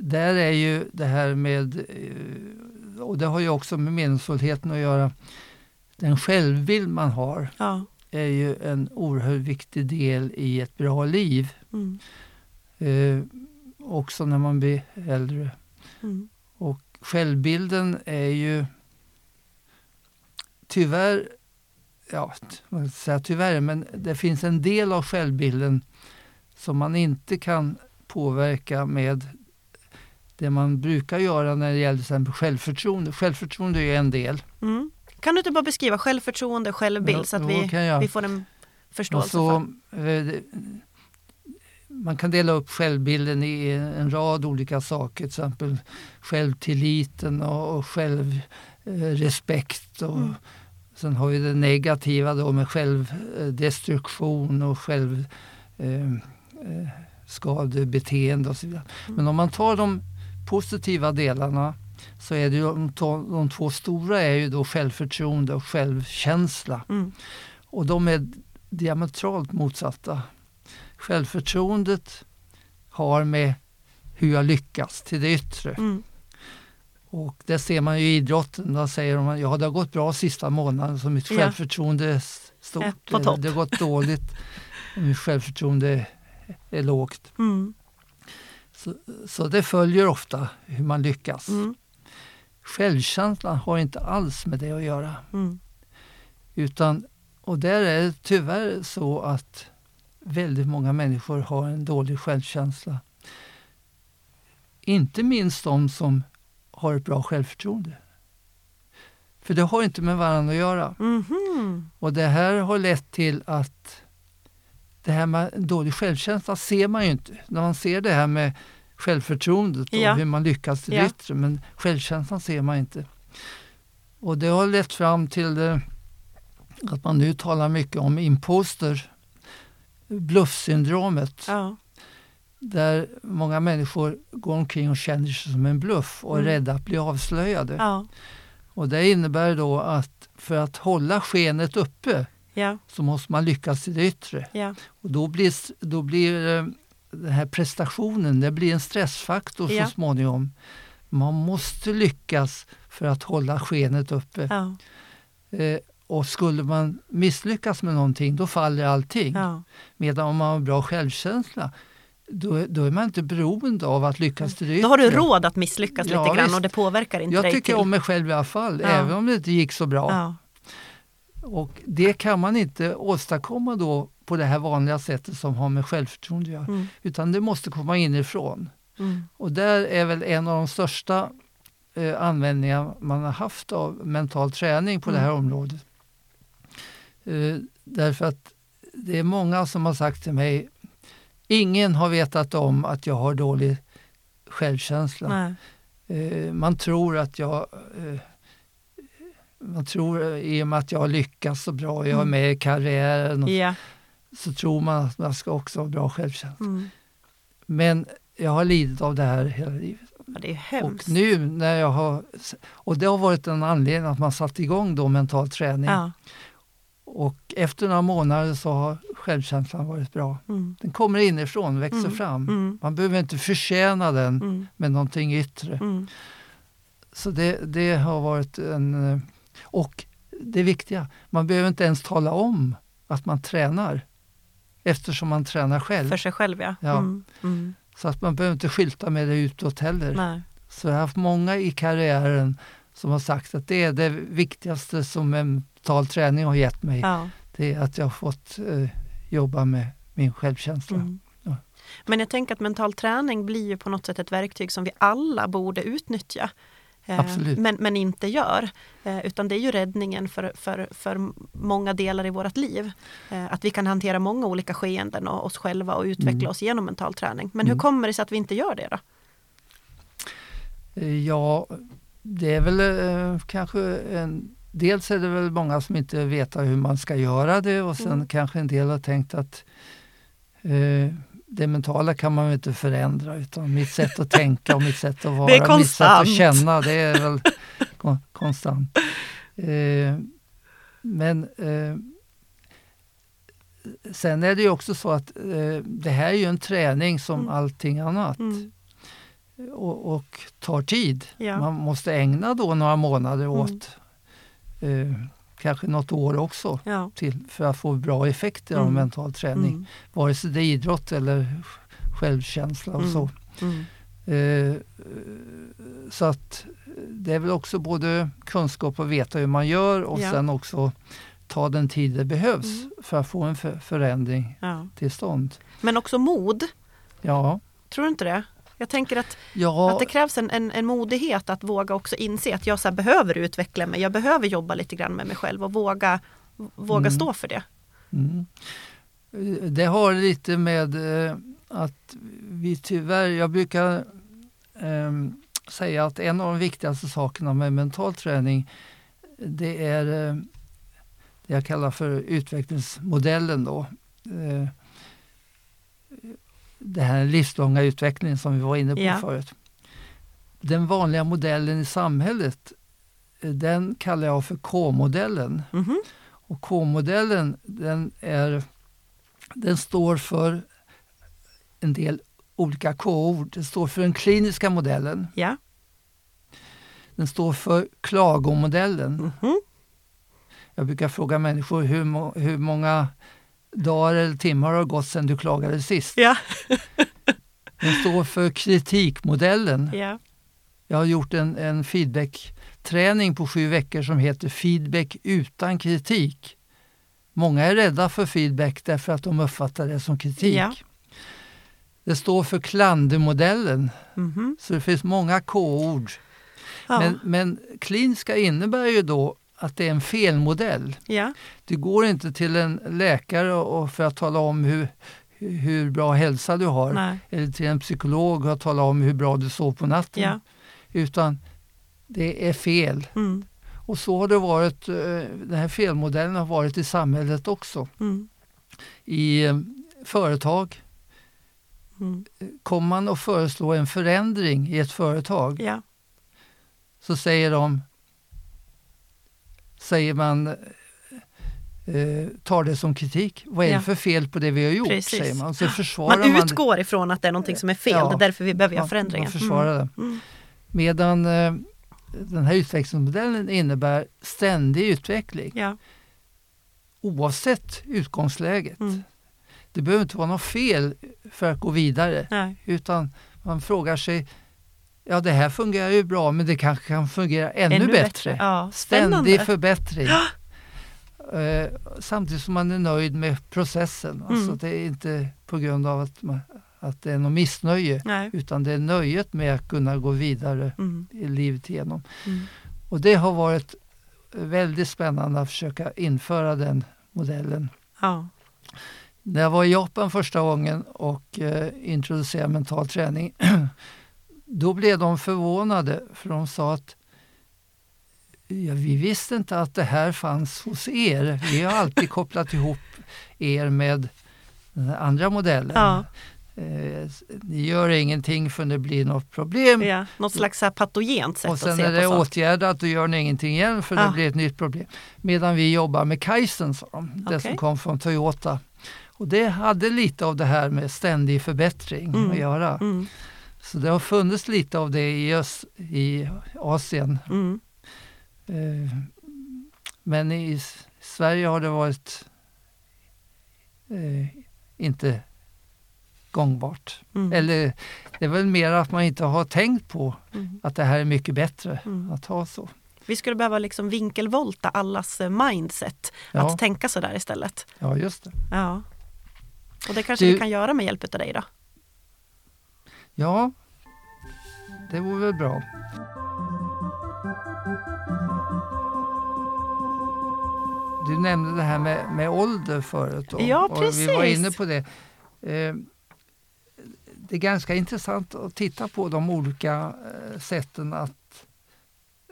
S4: där är ju det här med, eh, och det har ju också med meningsfullheten att göra, den självbild man har ja. är ju en oerhört viktig del i ett bra liv. Mm. Uh, också när man blir äldre. Mm. Och självbilden är ju tyvärr, ja, man säga tyvärr, men det finns en del av självbilden som man inte kan påverka med det man brukar göra när det gäller till exempel självförtroende. Självförtroende är en del.
S1: Mm. Kan du inte bara beskriva självförtroende och självbild ja, så att vi, vi får en förståelse så, för? Eh,
S4: man kan dela upp självbilden i en rad olika saker, till exempel självtilliten och, och själv, eh, respekt. Och mm. Sen har vi det negativa då med självdestruktion och självskadebeteende eh, och så vidare. Men om man tar de positiva delarna så är det de, de två stora är ju då självförtroende och självkänsla. Mm. Och de är diametralt motsatta. Självförtroendet har med hur jag lyckas till det yttre. Mm. Och det ser man ju i idrotten. Då säger de att ja, det har gått bra sista månaden så mitt självförtroende är stort.
S1: Är
S4: det har gått dåligt mitt självförtroende är lågt. Mm. Så, så, det följer ofta hur man lyckas. Mm. Självkänslan har inte alls med det att göra. Mm. Utan, och där är det tyvärr så att väldigt många människor har en dålig självkänsla. Inte minst de som har ett bra självförtroende. För det har inte med varandra att göra. Mm -hmm. Och det här har lett till att det här med dålig självkänsla ser man ju inte. När man ser det här med självförtroendet och ja. hur man lyckas till ja. yttre, men självkänslan ser man inte. Och det har lett fram till det, att man nu talar mycket om imposter, bluffsyndromet. Ja där många människor går omkring och känner sig som en bluff och är mm. rädda att bli avslöjade. Ja. Och Det innebär då att för att hålla skenet uppe ja. så måste man lyckas i det yttre. Ja. Och då blir, då blir eh, den här prestationen det blir en stressfaktor så småningom. Man måste lyckas för att hålla skenet uppe. Eh, och skulle man misslyckas med någonting då faller allting. Medan om man har bra självkänsla då, då, är man inte beroende av att lyckas till det
S1: Då har du råd att misslyckas ja, lite grann visst. och det påverkar inte
S4: jag
S1: dig.
S4: Jag tycker
S1: till.
S4: om mig själv i alla fall, ja. även om det inte gick så bra. Och Det kan man inte åstadkomma då på det här vanliga sättet som har med självförtroende att göra. Mm. Utan det måste komma inifrån. Mm. Och där är väl en av de största eh, användningar man har haft av mental träning på mm. det här området. Eh, därför att det är många som har sagt till mig Ingen har vetat om att jag har dålig självkänsla. Eh, man tror att jag eh, man tror eh, i och med att jag har lyckats så bra, jag är mm. med i karriären, och, yeah. så tror man att man ska också ha bra självkänsla. Mm. Men jag har lidit av det här hela livet.
S1: Ja, det är hemskt.
S4: Och nu när jag har, och det har varit en anledning att man satt igång då mental träning. Ja. Och efter några månader så har självkänslan varit bra. Mm. Den kommer inifrån, växer mm. fram. Mm. Man behöver inte förtjäna den mm. med någonting yttre. Så det, det har varit en... Och det viktiga, man behöver inte ens tala om att man tränar. Eftersom man tränar själv.
S1: För sig själv ja.
S4: ja. Mm. Så att man behöver inte skylta med det utåt heller. Nej. Så jag har haft många i karriären som har sagt att det är det viktigaste som en mental träning har gett mig. Ja. Det är att jag har fått eh, jobba med min självkänsla. Mm. Ja.
S1: Men jag tänker att mental träning blir ju på något sätt ett verktyg som vi alla borde utnyttja.
S4: Eh,
S1: men, men inte gör. Eh, utan det är ju räddningen för, för, för många delar i vårt liv. Eh, att vi kan hantera många olika skeenden och oss själva och utveckla mm. oss genom mental träning. Men mm. hur kommer det sig att vi inte gör det då?
S4: Ja, det är väl eh, kanske en dels är det väl många som inte vet hur man ska göra det och sen mm. kanske en del har tänkt att eh, det mentala kan man inte förändra utan mitt sätt att tänka och mitt sätt att vara, mitt sätt att känna det är väl kon konstant. Eh, men eh, sen är det ju också så att eh, det här är ju en träning som mm. allting annat. Mm. Och, och, tar tid. Ja. Man måste ägna då några månader mm. åt eh, kanske något år också ja. till, för att få bra effekter mm. av mental träning. Mm. Vare sig det är idrott eller självkänsla och mm. så. Mm. Eh, så att det är väl också både kunskap och veta hur man gör och ja. sen också ta den tid det behövs mm. för att få en förändring ja. till stånd.
S1: Men också mod.
S4: Ja.
S1: Tror du inte det? Jag tänker att, ja. att det krävs en, en, en, modighet att våga också inse att jag så behöver utveckla mig. Jag behöver jobba lite grann med mig själv och våga, våga mm. stå för det. Mm.
S4: Det har lite med eh, att vi tyvärr, jag brukar eh, säga att en av de viktigaste sakerna med mental träning det är eh, det jag kallar för utvecklingsmodellen. Då. Eh, det här livslånga utvecklingen som vi var inne på ja. förut. Den vanliga modellen i samhället den kallar jag för K-modellen. Mm -hmm. Och K-modellen den, är, den står för en del olika K-ord. Den står för den kliniska modellen.
S1: Ja.
S4: Den står för klagomodellen.
S1: Mm -hmm.
S4: Jag brukar fråga människor hur, hur många dagar eller timmar har gått sedan du klagade sist.
S1: Ja.
S4: den står för kritikmodellen.
S1: Ja.
S4: Jag har gjort en, en feedback-träning på sju veckor som heter Feedback utan kritik. Många är rädda för feedback därför att de uppfattar det som kritik.
S1: Ja.
S4: Det står för klandermodellen.
S1: Mm -hmm.
S4: Så det finns många K-ord.
S1: Ja.
S4: Men, men kliniska innebär ju då att det är en felmodell.
S1: Ja.
S4: Du går inte till en läkare och för att tala om hur, hur bra hälsa du har.
S1: Nej.
S4: Eller till en psykolog och tala om hur bra du sov på natten.
S1: Ja.
S4: Utan det är fel.
S1: Mm.
S4: Och så har det varit, eh, den här felmodellen har varit i samhället också.
S1: Mm.
S4: I eh, företag.
S1: Mm.
S4: Kommer man att föreslå en förändring i ett företag
S1: ja.
S4: så säger de säger man eh, tar det som kritik. Vad är
S1: Ja.
S4: det för fel på det vi har gjort?
S1: Precis.
S4: säger man. Så försvarar
S1: Man
S4: man,
S1: utgår ifrån att det är någonting som är fel,
S4: Ja.
S1: det är därför vi behöver göra
S4: man,
S1: förändringar.
S4: man försvarar det.
S1: Mm.
S4: Medan eh, den här utvecklingsmodellen innebär ständig utveckling
S1: Ja.
S4: oavsett utgångsläget.
S1: Mm.
S4: Det behöver inte vara något fel för att gå vidare
S1: Nej.
S4: utan man frågar sig Ja, det här fungerar ju bra men det kanske kan fungera ännu,
S1: Ännu
S4: bättre.
S1: bättre. Ja,
S4: Ständig förbättring. Eh, samtidigt som man är nöjd med processen. Alltså
S1: Mm.
S4: det är inte på grund av att, man, att det är något missnöje
S1: Nej.
S4: utan det är nöjet med att kunna gå vidare
S1: Mm.
S4: i livet igenom.
S1: Mm.
S4: Och det har varit väldigt spännande att försöka införa den modellen.
S1: Ja.
S4: När jag var i Japan första gången och eh, introducerade mental träning då blev de förvånade för de sa att ja, vi visste inte att det här fanns hos er. Vi har alltid kopplat ihop er med den andra modellen.
S1: Ja.
S4: Eh, ni gör ingenting för det blir något problem.
S1: Ja. Något slags här patogent sätt
S4: Och
S1: att
S4: sen
S1: se
S4: är
S1: på
S4: det
S1: saker.
S4: åtgärdat, då gör ni ingenting igen för det
S1: Ja.
S4: blir ett nytt problem. Medan vi jobbar med Kaizen, sa de, det
S1: Okej.
S4: som kom från Toyota. Och det hade lite av det här med ständig förbättring
S1: Mm.
S4: att göra.
S1: Mm.
S4: Så det har funnits lite av det i, öst, i Asien.
S1: Mm.
S4: Eh, Men i Sverige har det varit eh, inte gångbart.
S1: Mm.
S4: Eller det är väl mer att man inte har tänkt på
S1: Mm.
S4: att det här är mycket bättre
S1: Mm.
S4: att ha så.
S1: Vi skulle behöva liksom vinkelvolta allas eh, mindset.
S4: Ja.
S1: Att tänka så där istället.
S4: Ja, just det.
S1: Ja. Och det kanske
S4: Du-
S1: vi kan göra med hjälp av dig då?
S4: Ja, det vore väl bra. Du nämnde det här med, med ålder förut. Då,
S1: Ja,
S4: och Vi var
S1: precis.
S4: inne på det. Eh, det är ganska intressant att titta på de olika eh, sätten att,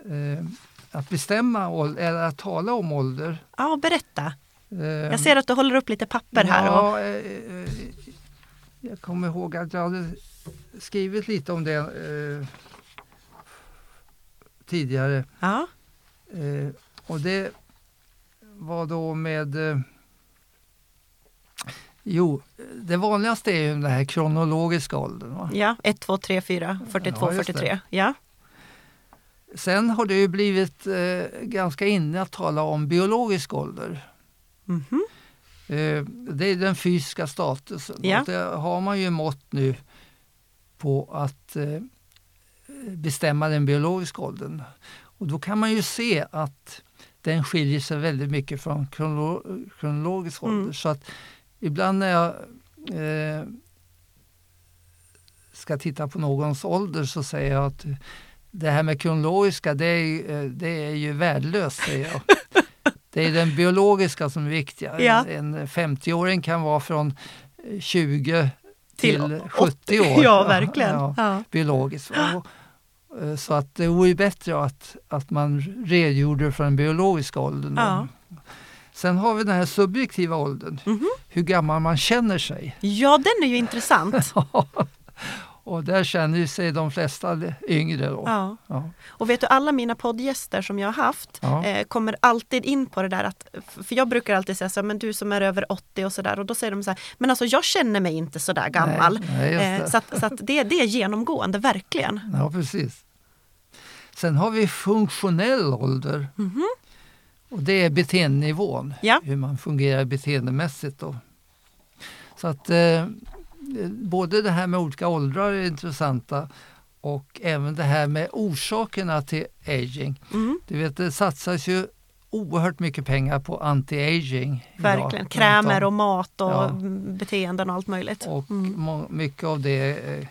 S4: eh, att bestämma ålder, eller att tala om ålder.
S1: Ja, berätta.
S4: Eh,
S1: Jag ser att du håller upp lite papper här. Och,
S4: Ja, eh, eh, jag kommer ihåg att jag hade skrivit lite om det eh, tidigare.
S1: ja.
S4: Eh, och det var då med... Eh, jo, det vanligaste är ju den här kronologiska åldern. Va?
S1: ja, 1, 2, 3, 4, 42,
S4: Ja, just det.
S1: 43. Ja.
S4: Sen har det ju blivit eh, ganska inne att tala om biologisk ålder.
S1: Mhm.
S4: Eh, det är den fysiska statusen.
S1: Ja.
S4: Det har man ju mått nu på att eh, bestämma den biologiska åldern. Och då kan man ju se att den skiljer sig väldigt mycket från kronolo- kronologisk
S1: Mm.
S4: ålder. Så att ibland när jag eh, ska titta på någons ålder så säger jag att det här med kronologiska det är, eh, det är ju värdelöst, säger jag. Det är den biologiska som är viktiga.
S1: Ja.
S4: En, en 50-åring kan vara från eh, 20 till,
S1: Till
S4: 70 år.
S1: Ja, verkligen.
S4: Ja,
S1: Ja.
S4: biologiskt. Eh, så att det vore bättre att, att man redogjorde för den biologiska åldern.
S1: Ja.
S4: Sen har vi den här subjektiva åldern,
S1: Mhm.
S4: hur gammal man känner sig.
S1: Ja, den är ju intressant.
S4: Och där känner ju sig de flesta yngre. Då.
S1: Ja.
S4: Ja.
S1: Och vet du, alla mina poddgäster som jag har haft
S4: Ja.
S1: eh, kommer alltid in på det där att, för jag brukar alltid säga så här, men du som är över 80 och sådär och då säger de så här, men alltså jag känner mig inte så där gammal.
S4: Nej, nej,
S1: Eh, så att, så att det, det är genomgående, verkligen.
S4: Ja, precis. Sen har vi funktionell ålder.
S1: Mhm.
S4: Och det är beteendenivån,
S1: Ja.
S4: hur man fungerar beteendemässigt. Då. Så att eh, både det här med olika åldrar är intressanta och även det här med orsakerna till aging.
S1: Mm,
S4: Du vet, det satsas ju oerhört mycket pengar på anti-aging. idag
S1: verkligen.
S4: runt
S1: Krämer och mat och
S4: Ja.
S1: mm, beteenden och allt möjligt.
S4: Och
S1: Mm.
S4: mycket av det är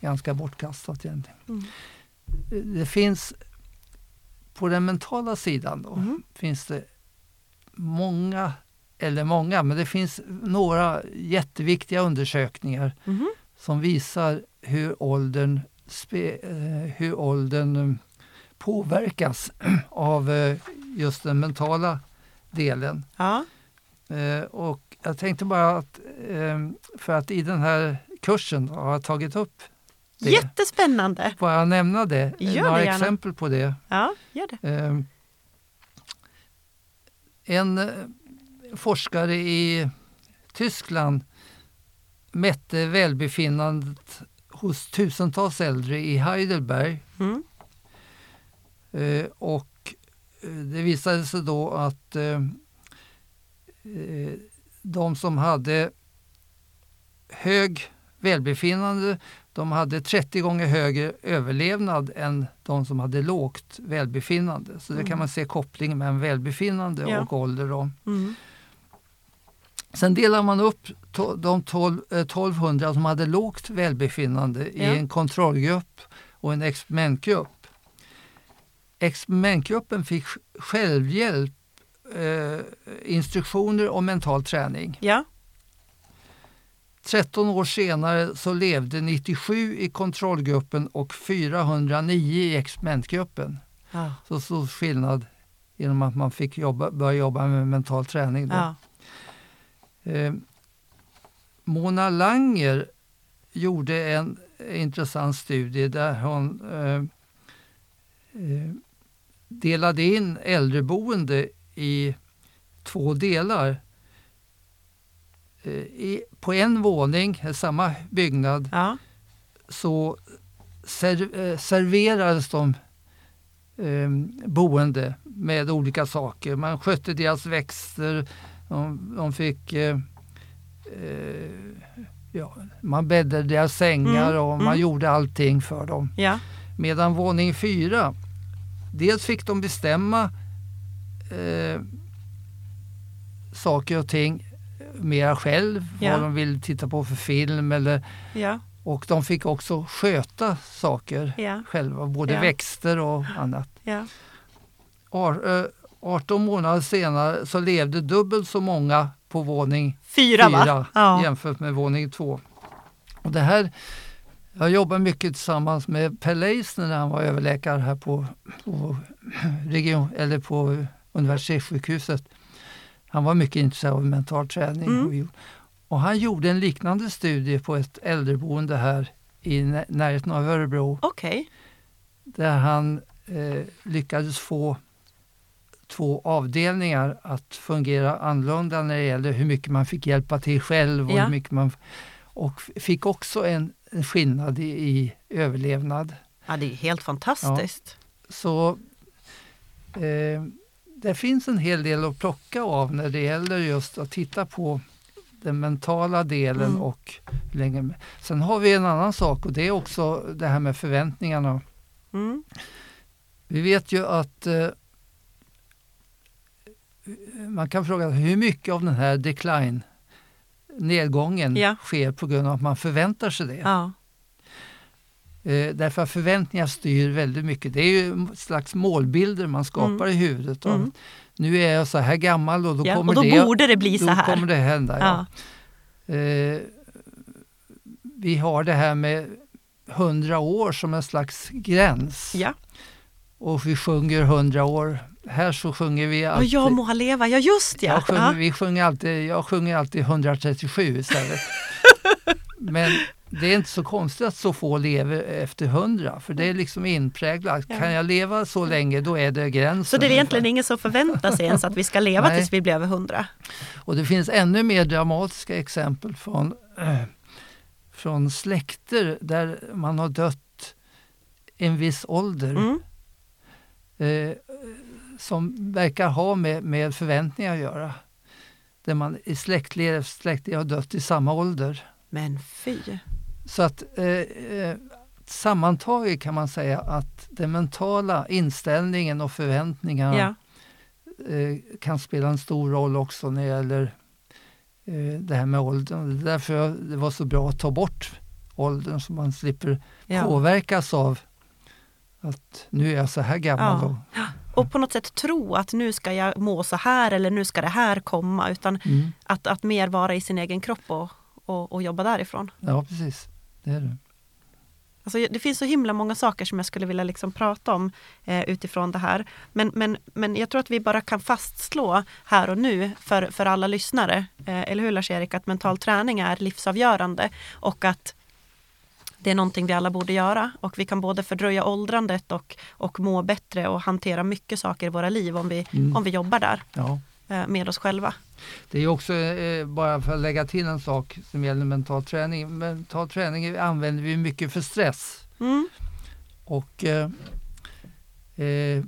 S4: ganska bortkastat egentligen.
S1: Mm.
S4: Det finns på den mentala sidan då,
S1: Mhm.
S4: finns det många, eller många, men det finns några jätteviktiga undersökningar
S1: Mhm.
S4: som visar hur åldern, eh, hur åldern eh, påverkas av eh, just den mentala delen.
S1: Ja.
S4: Och jag tänkte bara att, eh, för att i den här kursen har jag tagit upp det.
S1: Jättespännande!
S4: Får jag nämna det?
S1: Gör
S4: Några
S1: det
S4: exempel på det.
S1: Ja, gör det.
S4: Eh, En forskare i Tyskland mätte välbefinnandet hos tusentals äldre i Heidelberg
S1: Mm.
S4: Eh, och eh, det visade sig då att eh, eh, de som hade hög välbefinnande, de hade 30 gånger högre överlevnad än de som hade lågt välbefinnande. Så det kan
S1: Mm.
S4: man se kopplingen mellan välbefinnande
S1: Ja.
S4: och ålder. Då.
S1: Mm.
S4: Sen delar man upp de 12, eh, 1200 som hade lågt välbefinnande i
S1: Ja.
S4: en kontrollgrupp och en experimentgrupp. Experimentgruppen fick sj- självhjälp, eh, instruktioner och mental träning.
S1: Ja.
S4: 13 år senare så levde 97 i kontrollgruppen och 409 i experimentgruppen.
S1: Ja.
S4: Så stor skillnad genom att man fick jobba, börja jobba med mental träning. Då.
S1: Ja.
S4: Eh, Mona Langer gjorde en intressant studie där hon eh, eh, delade in äldreboende i två delar. Eh, i, på en våning, samma byggnad,
S1: Ja.
S4: så ser, eh, serverades de eh, boende med olika saker. Man skötte deras växter, de, de fick eh, eh, ja, man bäddade deras sängar
S1: Mm,
S4: och man
S1: mm.
S4: gjorde allting för dem.
S1: Ja.
S4: Medan våning fyra, dels fick de bestämma eh, saker och ting mera själv,
S1: Ja.
S4: vad de ville titta på för film eller
S1: Ja.
S4: och de fick också sköta saker själva, både växter och annat.
S1: Ja.
S4: Ar, eh, 18 månader senare så levde dubbelt så många på våning
S1: Fyra? Ja.
S4: jämfört med våning två. Och det här, jag jobbar mycket tillsammans med Per Leisner när han var överläkare här på, på, region, eller på universitetssjukhuset. Han var mycket intresserad av mental träning.
S1: Mm.
S4: Och, han gjorde en liknande studie på ett äldreboende här i när- närheten av Örebro
S1: Okej.
S4: där han eh, lyckades få två avdelningar att fungera annorlunda när det gäller hur mycket man fick hjälpa till själv och,
S1: Ja.
S4: hur mycket man, och fick också en, en skillnad i, i överlevnad.
S1: Ja, det är helt fantastiskt.
S4: Så eh, det finns en hel del att plocka av när det gäller just att titta på den mentala delen
S1: Mm.
S4: och länge. Sen har vi en annan sak och det är också det här med förväntningarna.
S1: Mm.
S4: Vi vet ju att eh, man kan fråga hur mycket av den här decline, nedgången,
S1: Ja.
S4: sker på grund av att man förväntar sig det.
S1: Ja.
S4: Eh, därför att förväntningar styr väldigt mycket. Det är ju slags målbilder man skapar i huvudet.
S1: Mm.
S4: Nu är jag så här gammal och då
S1: Ja,
S4: kommer
S1: och då
S4: det
S1: borde det bli så här.
S4: kommer det hända. Ja. Eh, vi har det här med 100 år som en slags gräns. Och vi sjunger 100 år. Här så sjunger vi alltid...
S1: jag må leva, ja just ja.
S4: jag, sjunger,
S1: ja.
S4: vi sjunger alltid, jag sjunger alltid 137 istället. Men det är inte så konstigt att så få lever efter 100 för det är liksom inpräglat.
S1: Ja.
S4: Kan jag leva så länge då är det gränsen.
S1: Så det är egentligen ingen som förväntar sig ens att vi ska leva tills vi blir över hundra.
S4: Och det finns ännu mer dramatiska exempel från, eh, från släkter där man har dött en viss ålder.
S1: Mm.
S4: eh, som verkar ha med, med förväntningar att göra. Där man i släktled efter släktled har dött i samma ålder.
S1: Men fy.
S4: Så att eh, eh, sammantaget kan man säga att den mentala inställningen och förväntningarna
S1: Ja.
S4: eh, kan spela en stor roll också när det gäller eh, det här med åldern. Det är därför det var så bra att ta bort åldern så man slipper
S1: Ja.
S4: påverkas av att nu är jag så här gammal.
S1: Ja.
S4: Och,
S1: på något sätt tro att nu ska jag må så här eller nu ska det här komma. Utan
S4: mm,
S1: att, att mer vara i sin egen kropp och, och, och jobba därifrån.
S4: ja, precis. Det är det.
S1: Alltså, det finns så himla många saker som jag skulle vilja liksom prata om eh, utifrån det här. Men, men, men jag tror att vi bara kan fastslå här och nu för, för alla lyssnare, eh, eller hur Lars-Erik, att mental träning är livsavgörande och att det är någonting vi alla borde göra och vi kan både fördröja åldrandet och, och må bättre och hantera mycket saker i våra liv om vi,
S4: Mm.
S1: om vi jobbar där
S4: Ja.
S1: eh, med oss själva.
S4: Det är också, eh, bara för att lägga till en sak som gäller mental träning. Mental träning använder vi mycket för stress.
S1: Mm.
S4: Och eh, eh,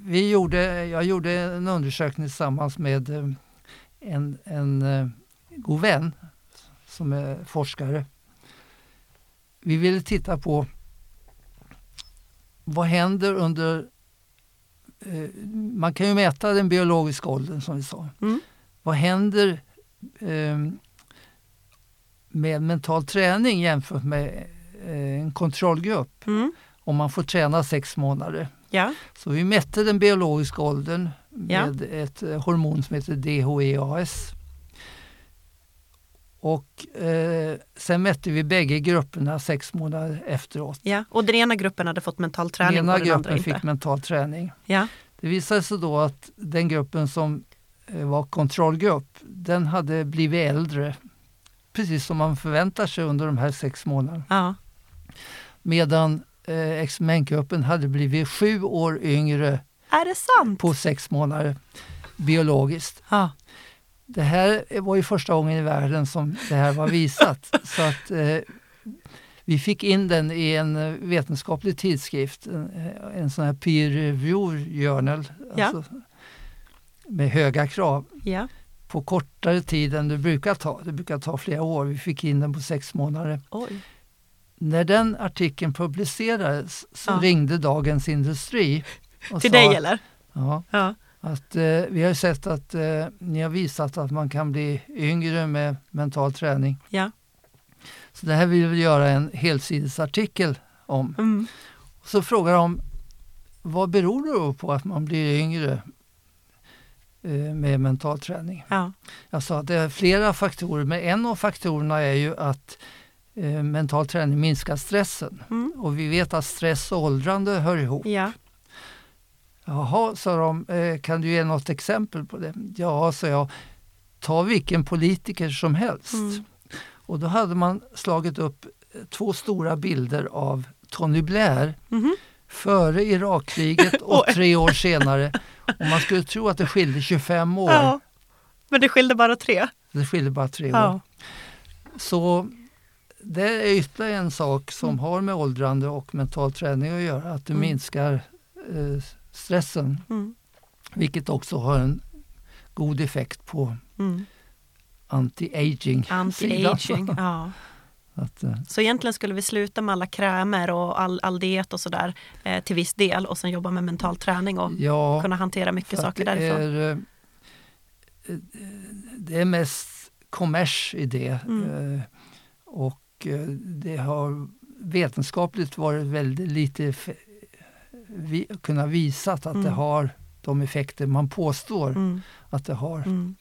S4: vi gjorde, jag gjorde en undersökning tillsammans med eh, en, en god vän som är forskare. Vi ville titta på vad händer under... Eh, man kan ju mäta den biologiska åldern som vi sa.
S1: Mm.
S4: Vad händer eh, med mental träning jämfört med eh, en kontrollgrupp
S1: Mm.
S4: om man får träna sex månader?
S1: Ja,
S4: Så vi mätte den biologiska åldern
S1: Ja.
S4: med ett eh, hormon som heter DHEAS. Och eh, sen mätte vi bägge grupperna sex månader efteråt.
S1: ja. Och den ena gruppen hade fått mental träning
S4: den ena
S1: och den andra
S4: gruppen
S1: inte.
S4: fick mental träning.
S1: Ja.
S4: Det visade sig då att den gruppen som eh, var kontrollgrupp, den hade blivit äldre. Precis som man förväntar sig under de här sex månaderna.
S1: Ja.
S4: Medan eh, experimentgruppen hade blivit sju år yngre
S1: Är det sant?
S4: på sex månader biologiskt.
S1: Ja.
S4: Det här var ju första gången i världen som det här var visat. så att eh, Vi fick in den i en vetenskaplig tidskrift, en, eh, en sån här peer review journal.
S1: Ja.
S4: Alltså, med höga krav
S1: ja.
S4: på kortare tid än det brukar ta. Det brukar ta flera år. Vi fick in den på sex månader.
S1: Oj.
S4: När den artikeln publicerades så
S1: Ja.
S4: ringde Dagens Industri. och
S1: Till
S4: sa
S1: dig eller?
S4: Ja. Att eh, vi har sett att eh, ni har visat att man kan bli yngre med mental träning.
S1: Ja.
S4: Så det här vill vi göra en helsidesartikel om.
S1: Mm.
S4: Så frågar de vad beror det då på att man blir yngre eh, med mental träning?
S1: Ja.
S4: Jag sa att det är flera faktorer, men en av faktorerna är ju att eh, mental träning minskar stressen.
S1: Mm.
S4: Och vi vet att stress och åldrande hör ihop.
S1: Ja.
S4: Jaha, sa de, eh, kan du ge något exempel på det? Ja, sa jag, ta vilken politiker som helst.
S1: Mm.
S4: Och då hade man slagit upp eh, två stora bilder av Tony Blair
S1: Mhm.
S4: före Irakkriget och tre år senare. Och man skulle tro att det skilde 25 år.
S1: ja. Men det skilde bara tre.
S4: Det skilde bara tre år.
S1: Ja.
S4: Så det är ytterligare en sak som
S1: Mm.
S4: har med åldrande och mental träning att göra, att det
S1: Mm.
S4: minskar eh, stressen.
S1: Mm.
S4: Vilket också har en god effekt på
S1: Mm.
S4: anti-aging.
S1: Anti-aging. Ja.
S4: Att, eh,
S1: Så egentligen skulle vi sluta med alla krämer och all, all diet och sådär eh, till viss del och sen jobba med mental träning och
S4: ja,
S1: kunna hantera mycket saker
S4: det
S1: därifrån.
S4: är, eh, det är mest kommers i det.
S1: Mm.
S4: eh, Och det har vetenskapligt varit väldigt lite vi, kunna visat att det
S1: Mm.
S4: har de effekter man påstår
S1: Mm.
S4: att det har.
S1: Mm.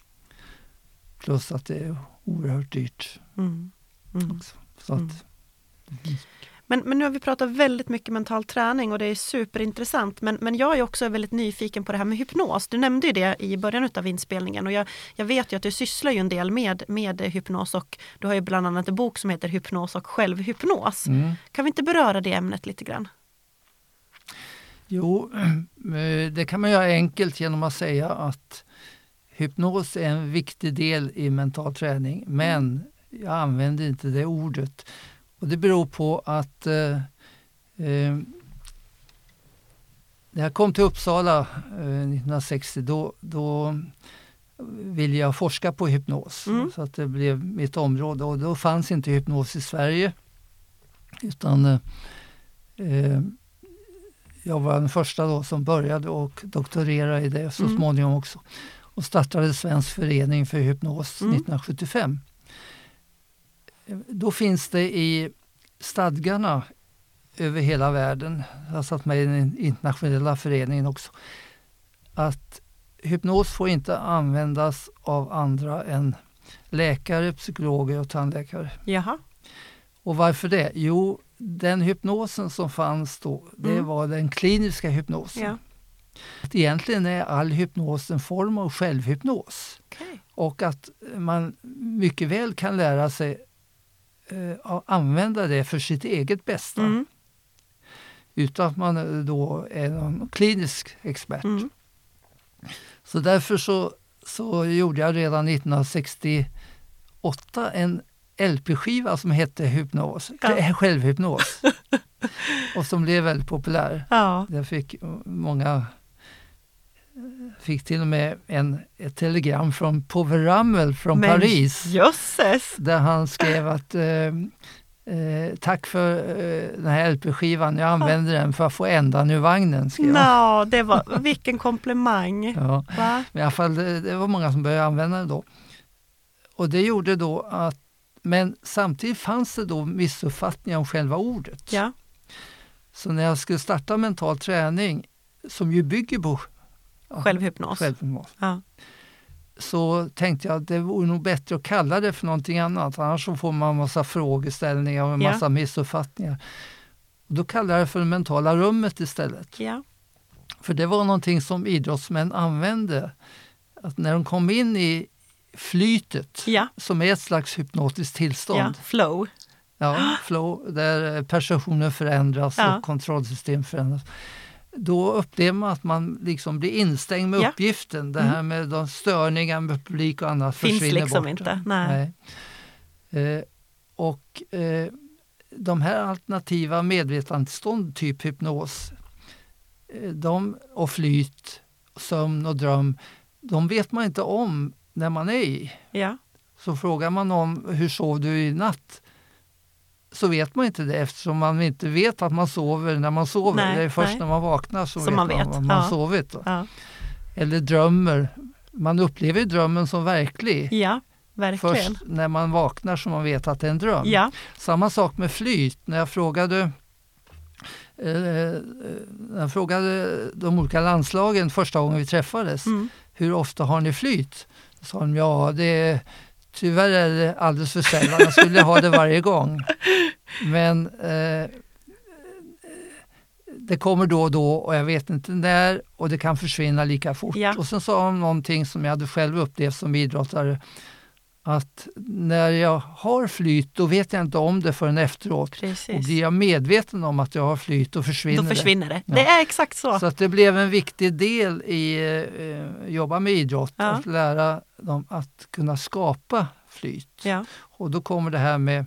S4: Plus att det är oerhört dyrt.
S1: Mm. Mm.
S4: Så att,
S1: Mm. Men, men nu har vi pratat väldigt mycket mental träning och det är superintressant. Men, men jag är också väldigt nyfiken på det här med hypnos. Du nämnde ju det i början av inspelningen och jag, jag vet ju att du sysslar ju en del med, med hypnos och du har ju bland annat en bok som heter Hypnos och självhypnos.
S4: mm.
S1: Kan vi inte beröra det ämnet lite grann?
S4: Jo, eh, det kan man göra enkelt genom att säga att hypnos är en viktig del i mental träning, men jag använder inte det ordet. Och Det beror på att eh, eh, när jag kom till Uppsala eh, 1960 då, då ville jag forska på hypnos.
S1: Mm.
S4: Så att det blev mitt område och då fanns inte hypnos i Sverige. Utan eh, eh, jag var den första då som började och doktorera i det så
S1: Mm.
S4: småningom också. Och startade Svensk förening för hypnos
S1: Mm.
S4: 1975. Eh, Då finns det i stadgarna över hela världen, jag har satt med i den internationella föreningen också, att hypnos får inte användas av andra än läkare, psykologer och tandläkare.
S1: Jaha,
S4: Och varför det? Jo, den hypnosen som fanns då, det
S1: Mm.
S4: var den kliniska hypnosen.
S1: ja.
S4: Egentligen är all hypnos en form av självhypnos.
S1: okej.
S4: Och att man mycket väl kan lära sig eh, att använda det för sitt eget bästa.
S1: Mm.
S4: Utan att man eh, då är någon klinisk expert.
S1: Mm.
S4: Så därför så, så gjorde jag redan 1968 en LP-skiva som hette Hypnos,
S1: Ja.
S4: Självhypnos. och som blev väldigt populär.
S1: Ja,
S4: Jag fick många fick till och med en, ett telegram från Povel Ramel från
S1: Men
S4: Paris.
S1: jösses!
S4: Där han skrev att eh, eh, tack för eh, den här LP-skivan, jag använder den för att få ändan ur vagnen. Skrev
S1: det var, vilken komplimang!
S4: Ja.
S1: Va?
S4: Men i alla fall, det, det var många som började använda det då. Och det gjorde då att, men samtidigt fanns det då missuppfattningar om själva ordet.
S1: Ja,
S4: Så när jag skulle starta mental träning, som ju bygger på ja,
S1: självhypnos.
S4: självhypnos,
S1: Ja.
S4: så tänkte jag att det vore nog bättre att kalla det för någonting annat. Annars så får man massa frågeställningar och en
S1: Ja.
S4: massa missuppfattningar. Och då kallade jag det för det mentala rummet istället.
S1: Ja.
S4: För det var någonting som idrottsmän använde. Att när de kom in i flytet,
S1: Ja.
S4: som är ett slags hypnotiskt tillstånd,
S1: ja, flow.
S4: ja, flow, där perceptionen förändras
S1: Ja.
S4: och kontrollsystem förändras. Då upplever man att man liksom blir instängd med uppgiften. Det
S1: Mm.
S4: här med de störningar med publik och annat
S1: Finns
S4: försvinner
S1: liksom
S4: bort.
S1: inte. Nej.
S4: Nej. Eh, och eh, de här alternativa medvetandetillstånd, typ hypnos, eh, de, och flyt, sömn och dröm, de vet man inte om när man är i.
S1: Ja.
S4: Så frågar man om hur sov du i natt? Så vet man inte det eftersom man inte vet att man sover när man sover.
S1: Nej,
S4: det är först
S1: nej.
S4: när man vaknar som,
S1: Som
S4: vet
S1: man
S4: man
S1: vet,
S4: vad man
S1: ja.
S4: sovit.
S1: Ja.
S4: Eller drömmer. Man upplever drömmen som verklig.
S1: ja, verkligen.
S4: Först när man vaknar som man vet att det är en dröm.
S1: Ja,
S4: Samma sak med flyt. När jag frågade eh, när jag frågade de olika landslagen första gången vi träffades,
S1: mm.
S4: hur ofta har ni flyt? Då sa de, ja det är, tyvärr är det alldeles för sällan, jag skulle ha det varje gång. Men eh, det kommer då och då och jag vet inte när och det kan försvinna lika fort.
S1: Ja.
S4: Och sen sa de någonting som jag hade själv upplevt som idrottare, att när jag har flyt då vet jag inte om det förrän efteråt. Och
S1: precis.
S4: blir jag medveten om att jag har flyt då försvinner,
S1: Då försvinner det.
S4: Ja.
S1: Det är exakt så.
S4: det. Så att det blev en viktig del i eh, jobba med idrott,
S1: Ja.
S4: att lära dem att kunna skapa flyt.
S1: Ja.
S4: Och då kommer det här med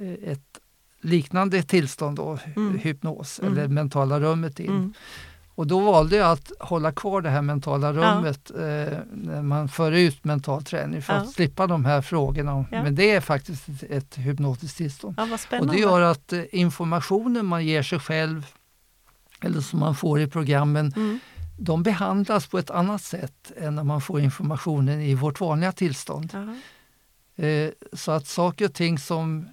S4: eh, ett liknande tillstånd, då,
S1: Mm.
S4: hypnos
S1: Mm.
S4: eller mentala rummet in.
S1: Mm.
S4: Och då valde jag att hålla kvar det här mentala rummet eh, när man för ut mental träning för
S1: Ja.
S4: att slippa de här frågorna.
S1: Ja.
S4: Men det är faktiskt ett, ett hypnotiskt tillstånd.
S1: ja,
S4: Och det gör att eh, informationen man ger sig själv eller som man får i programmen,
S1: Mm.
S4: de behandlas på ett annat sätt än när man får informationen i vårt vanliga tillstånd. Eh, så att saker och ting som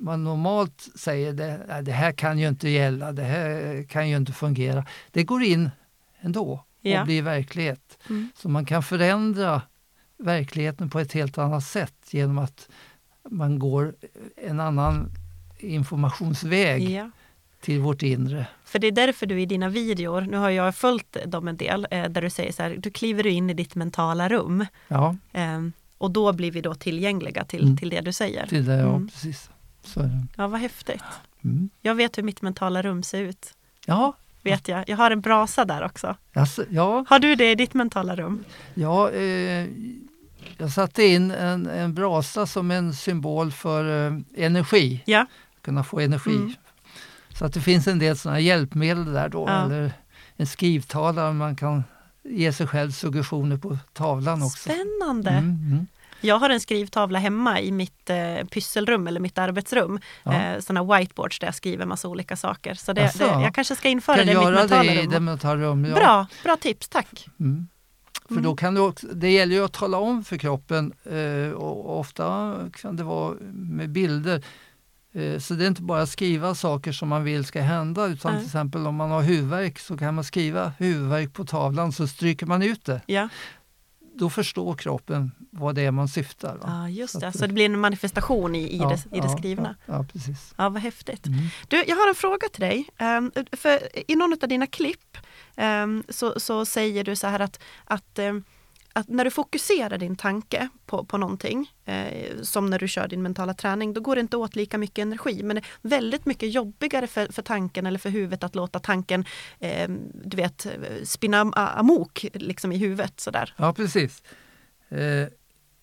S4: man normalt säger det, "Nej, det här kan ju inte gälla, det här kan ju inte fungera. Det går in ändå
S1: Ja.
S4: och blir verklighet.
S1: Mm.
S4: Så man kan förändra verkligheten på ett helt annat sätt genom att man går en annan informationsväg
S1: Ja.
S4: till vårt inre.
S1: För det är därför du i dina videor, nu har jag följt dem en del, eh, där du säger så här, du kliver in i ditt mentala rum.
S4: Ja,
S1: Eh, och då blir vi då tillgängliga till,
S4: Mm.
S1: till det du säger.
S4: till det, ja
S1: Mm.
S4: precis. Så.
S1: Ja, vad häftigt.
S4: Mm.
S1: Jag vet hur mitt mentala rum ser ut.
S4: Ja,
S1: Vet jag. Jag har en brasa där också.
S4: alltså, ja,
S1: Har du det i ditt mentala rum?
S4: ja eh, jag satte in en, en brasa som en symbol för eh, energi.
S1: Ja.
S4: Kunna få energi.
S1: Mm.
S4: Så att det finns en del sådana hjälpmedel där då.
S1: Ja.
S4: Eller en skrivtavla man kan ge sig själv suggestioner på tavlan också.
S1: Spännande!
S4: Mm, mm.
S1: Jag har en skrivtavla hemma i mitt eh, pysselrum eller mitt arbetsrum.
S4: Ja.
S1: Eh, såna whiteboards där jag skriver massa olika saker. Så det, det, jag kanske ska införa
S4: kan
S1: det i mitt mentala
S4: det i
S1: rum.
S4: det mentala rum. Ja.
S1: Bra, bra tips, tack!
S4: Mm. För
S1: Mm.
S4: då kan du också, det gäller ju att tala om för kroppen eh, och ofta kan det vara med bilder. Eh, så det är inte bara att skriva saker som man vill ska hända utan
S1: Nej.
S4: till exempel om man har huvudvärk så kan man skriva huvudvärk på tavlan så stryker man ut det.
S1: Ja,
S4: Då förstår kroppen vad det är man syftar. Va?
S1: ah, just
S4: Så
S1: det.
S4: att-
S1: Så det blir en manifestation i, i,
S4: Ja,
S1: det, i det
S4: ja,
S1: skrivna.
S4: Ja, ja precis.
S1: Ja, vad häftigt.
S4: Mm.
S1: Du, jag har en fråga till dig. Ehm, för I någon av dina klipp ehm, så, så säger du så här att, att, ehm, att när du fokuserar din tanke på, på någonting, eh, som när du kör din mentala träning, då går det inte åt lika mycket energi. Men det är väldigt mycket jobbigare för, för tanken eller för huvudet att låta tanken eh, du vet, spinna amok liksom i huvudet. Sådär.
S4: Ja, precis. Eh,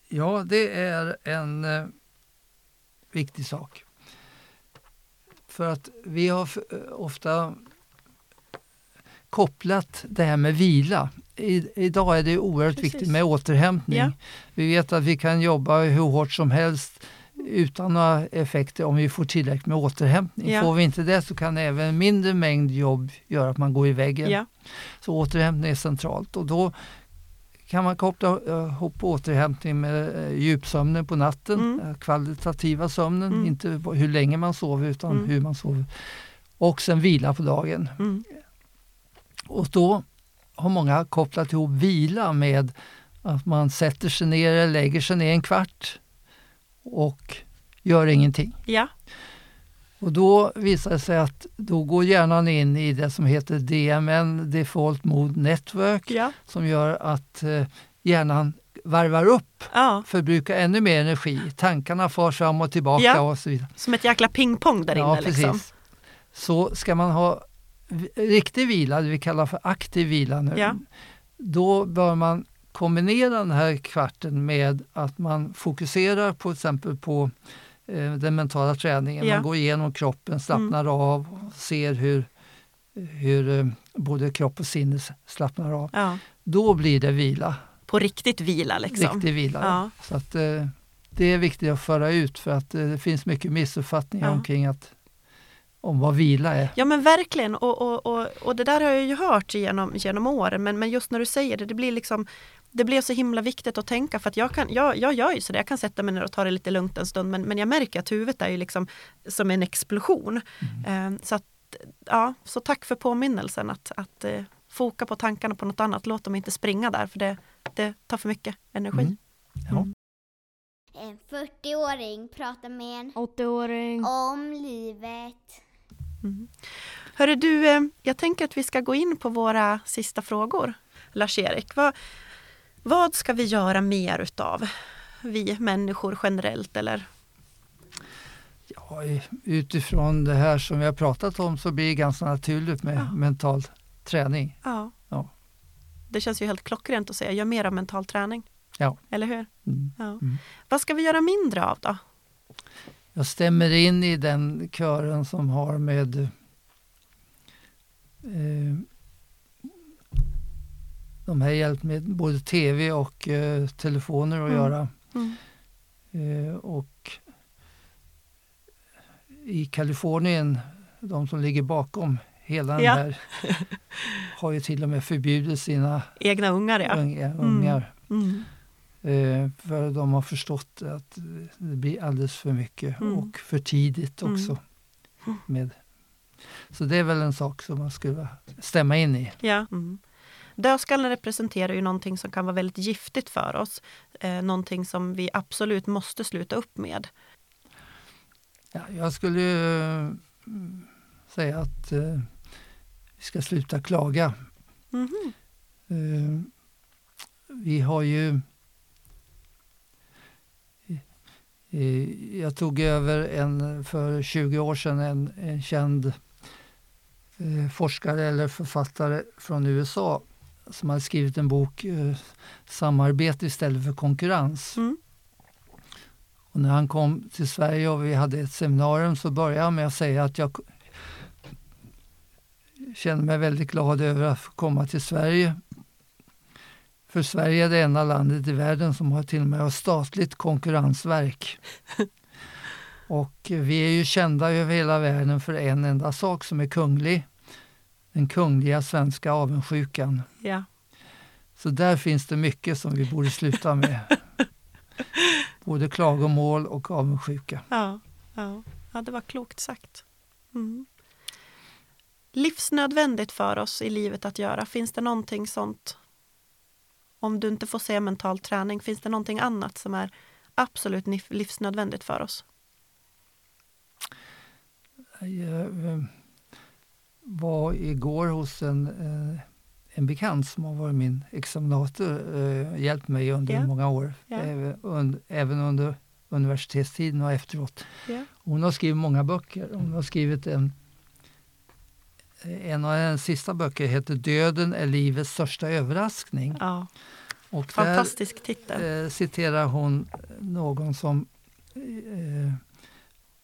S4: ja, det är en eh, viktig sak. För att vi har eh, ofta kopplat det här med vila. I, idag är det oerhört
S1: Precis.
S4: viktigt med återhämtning.
S1: Ja.
S4: Vi vet att vi kan jobba hur hårt som helst utan några effekter om vi får tillräckligt med återhämtning.
S1: Ja.
S4: Får vi inte det så kan även en mindre mängd jobb göra att man går i väggen.
S1: Ja.
S4: Så återhämtning är centralt och då kan man koppla eh, ihop återhämtning med eh, djupsömnen på natten,
S1: Mm.
S4: eh, kvalitativa sömnen,
S1: Mm.
S4: inte hur länge man sover utan
S1: Mm.
S4: hur man sover. Och sen vila på dagen. Och då har många kopplat ihop vila med att man sätter sig ner eller lägger sig ner en kvart och gör ingenting.
S1: ja.
S4: Och då visar det sig att då går hjärnan in i det som heter DMN, Default Mode Network,
S1: Ja.
S4: som gör att eh, hjärnan varvar upp,
S1: ja,
S4: förbrukar ännu mer energi. Tankarna far fram och tillbaka
S1: Ja.
S4: och så vidare.
S1: som ett jäkla pingpong där
S4: ja,
S1: inne. Liksom.
S4: Så ska man ha riktig vila, det vi kallar för aktiv vila nu,
S1: Ja.
S4: då bör man kombinera den här kvarten med att man fokuserar på till exempel på eh, den mentala träningen.
S1: Ja.
S4: Man går igenom kroppen, slappnar av och ser hur, hur eh, både kropp och sinne slappnar av.
S1: Ja.
S4: Då blir det vila,
S1: På riktigt vila liksom.
S4: riktig vila.
S1: Ja.
S4: Så att, eh, det är viktigt att föra ut för att eh, det finns mycket missuppfattningar omkring att, om vad vila är.
S1: Ja men verkligen och, och, och, och det där har jag ju hört genom, genom åren men, men just när du säger det, det blir liksom det blev så himla viktigt att tänka för att jag, kan, jag, jag gör ju så det. jag kan sätta mig ner och ta det lite lugnt en stund men, men jag märker att huvudet är ju liksom som en explosion.
S4: Mm.
S1: Eh, så, att, ja, så tack för påminnelsen att, att eh, foka på tankarna på något annat, låt dem inte springa där för det, det tar för mycket energi.
S4: Mm. Ja.
S1: Mm.
S2: En 40-åring pratar med en
S3: 80-åring.
S2: om livet.
S1: Mm. Hörru du, eh, jag tänker att vi ska gå in på våra sista frågor. Lars-Erik, vad, vad ska vi göra mer utav? Vi människor generellt eller?
S4: Ja, utifrån det här som vi har pratat om så blir det ganska naturligt med
S1: Ja.
S4: mental träning.
S1: Ja.
S4: Ja.
S1: Det känns ju helt klockrent att säga, gör mer av mental träning.
S4: Ja.
S1: Eller hur?
S4: Mm.
S1: Ja.
S4: Mm.
S1: Vad ska vi göra mindre av då?
S4: Jag stämmer in i den kören som har med eh, de här hjälpmedlen, både tv och eh, telefoner att
S1: Mm.
S4: göra.
S1: Mm.
S4: Eh, och i Kalifornien, de som ligger bakom hela den
S1: Ja.
S4: här, har ju till och med förbjudit sina
S1: Egna ungar ja.
S4: unga, ungar.
S1: Mm.
S4: Eh, för de har förstått att det blir alldeles för mycket
S1: Mm.
S4: och för tidigt
S1: Mm.
S4: också. Med. Så det är väl en sak som man skulle stämma in i.
S1: Ja. Mm. Dödskallen representerar ju någonting som kan vara väldigt giftigt för oss. Eh, någonting som vi absolut måste sluta upp med.
S4: Ja, jag skulle uh, säga att uh, vi ska sluta klaga.
S1: Mm
S4: uh, vi har ju... Jag tog över en, för 20 år sedan en, en känd forskare eller författare från USA som hade skrivit en bok, Samarbete istället för konkurrens.
S1: Mm.
S4: Och när han kom till Sverige och vi hade ett seminarium så började han med att säga att jag känner mig väldigt glad över att få komma till Sverige. För Sverige är det enda landet i världen som har till och med statligt konkurrensverk. Och vi är ju kända över hela världen för en enda sak som är kunglig. Den kungliga svenska avundsjukan.
S1: Ja.
S4: Så där finns det mycket som vi borde sluta med. Både klagomål och avundsjuka.
S1: Ja, ja. ja det var klokt sagt. Mm. Livsnödvändigt för oss i livet att göra. Finns det någonting sånt? Om du inte får se mental träning, finns det någonting annat som är absolut livsnödvändigt för oss?
S4: Jag eh, var igår hos en eh, en bekant som har varit min examinator eh, hjälpt mig under yeah. många år, yeah. även under universitetstiden och efteråt.
S1: Yeah.
S4: Hon har skrivit många böcker. Hon har skrivit en en av hennes sista böcker heter Döden är livets största överraskning.
S1: Ja.
S4: Och
S1: Fantastisk titel.
S4: Eh, citerar hon någon som eh,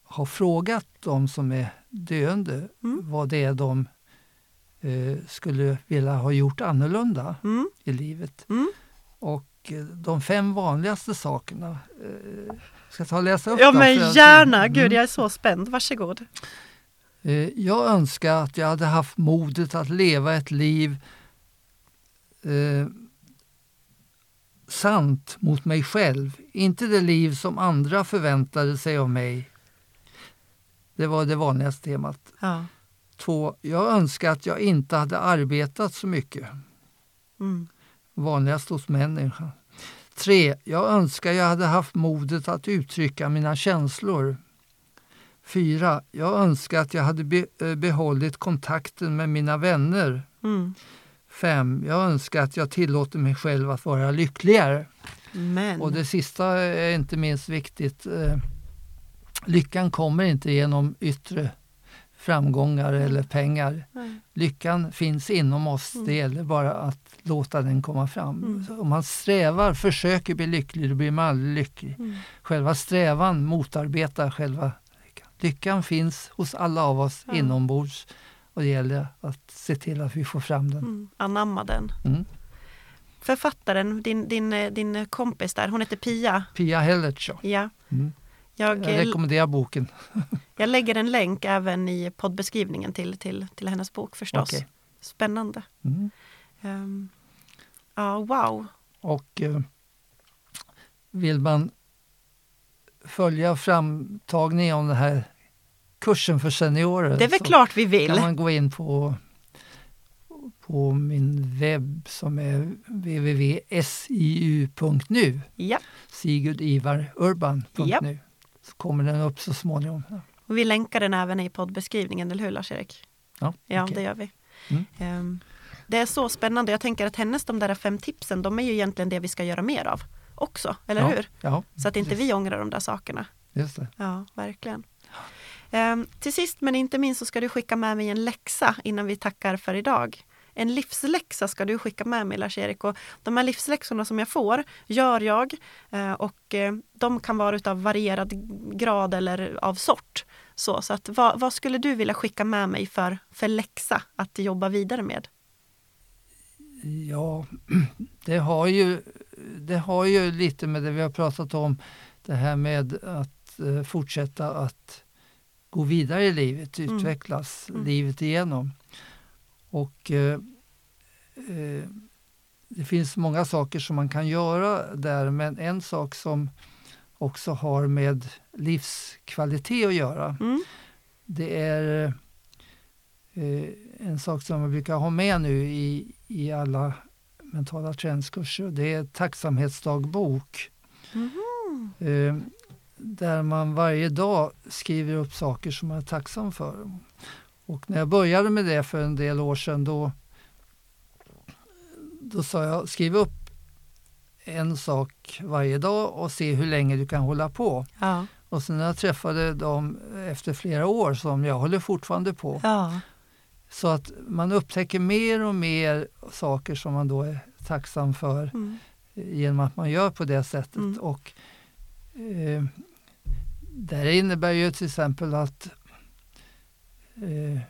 S4: har frågat de som är döende
S1: mm.
S4: vad det är de eh, skulle vilja ha gjort annorlunda
S1: mm.
S4: i livet.
S1: Mm.
S4: Och eh, de fem vanligaste sakerna, eh, ska jag ta och läsa upp
S1: Ja
S4: dem?
S1: men gärna,
S4: Mm.
S1: gud jag är så spänd, varsågod.
S4: Eh, Jag önskar att jag hade haft modet att leva ett liv sant mot mig själv. Inte det liv som andra förväntade sig av mig. Det var det vanligaste temat.
S1: Ja.
S4: Två, jag önskar att jag inte hade arbetat så mycket.
S1: Mm.
S4: Vanligast hos människan. Tre, jag önskar jag hade haft modet att uttrycka mina känslor. Fyra, jag önskar att jag hade eh, behållit kontakten med mina vänner.
S1: Mm.
S4: Fem, jag önskar att jag tillåter mig själv att vara lyckligare.
S1: Men,
S4: Och det sista är inte minst viktigt. eh, Lyckan kommer inte genom yttre framgångar eller pengar.
S1: Nej.
S4: Lyckan finns inom oss.
S1: Mm.
S4: Det gäller bara att låta den komma fram.
S1: Mm.
S4: Om man strävar, försöker bli lycklig, då blir man aldrig lycklig.
S1: Mm.
S4: Själva strävan motarbetar själva lyckan. Lyckan finns hos alla av oss
S1: Ja.
S4: inombords och det gäller att se till att vi får fram den.
S1: Mm. Anamma den.
S4: Mm.
S1: Författaren, din, din, din kompis där, hon heter Pia.
S4: Pia Hellertz, ja. Mm.
S1: Jag,
S4: Jag rekommenderar boken.
S1: jag lägger en länk även i poddbeskrivningen till, till, till hennes bok förstås.
S4: Okej.
S1: Spännande.
S4: Mm.
S1: Ehm, ja, wow.
S4: Och eh, vill man följa framtagningen av den här kursen för seniorer
S1: Det är väl klart vi vill.
S4: kan man gå in på, på min webb som är www.siu.nu
S1: Ja,
S4: sigurdivarurban.nu
S1: Japp.
S4: så kommer den upp så småningom.
S1: och vi länkar den även i poddbeskrivningen, eller hur Lars-Erik?
S4: Ja,
S1: Ja,
S4: okej.
S1: det gör vi.
S4: Mm.
S1: Ehm, det är så spännande. Jag tänker att hennes de där fem tipsen, de är ju egentligen det vi ska göra mer av också, eller
S4: ja,
S1: hur?
S4: Ja,
S1: Så att inte
S4: precis.
S1: vi ångrar de där sakerna.
S4: Just det.
S1: Ja, verkligen. Ehm, till sist men inte minst så ska du skicka med mig en läxa innan vi tackar för idag. En livsläxa ska du skicka med mig Lars-Erik och de här livsläxorna som jag får gör jag eh, och eh, de kan vara utav varierad grad eller av sort. Så, så att, vad, vad skulle du vilja skicka med mig för, för läxa att jobba vidare med?
S4: Ja, det har, ju, det har ju lite med det vi har pratat om, det här med att eh, fortsätta att gå vidare i livet,
S1: Mm.
S4: utvecklas
S1: Mm.
S4: livet igenom. Och eh, eh, det finns många saker som man kan göra där, men en sak som också har med livskvalitet att göra,
S1: Mm.
S4: det är eh, en sak som man brukar ha med nu i, i alla mentala träningskurser. Det är tacksamhetsdagbok.
S1: Mhm.
S4: Där man varje dag skriver upp saker som man är tacksam för. Och när jag började med det för en del år sedan då, då sa jag skriv upp en sak varje dag och se hur länge du kan hålla på.
S1: Ja.
S4: Och sen när jag träffade dem efter flera år som jag håller fortfarande på.
S1: Ja.
S4: Så att man upptäcker mer och mer saker som man då är tacksam för
S1: Mm.
S4: genom att man gör på det sättet.
S1: Mm.
S4: Och eh, Det innebär ju till exempel att eh,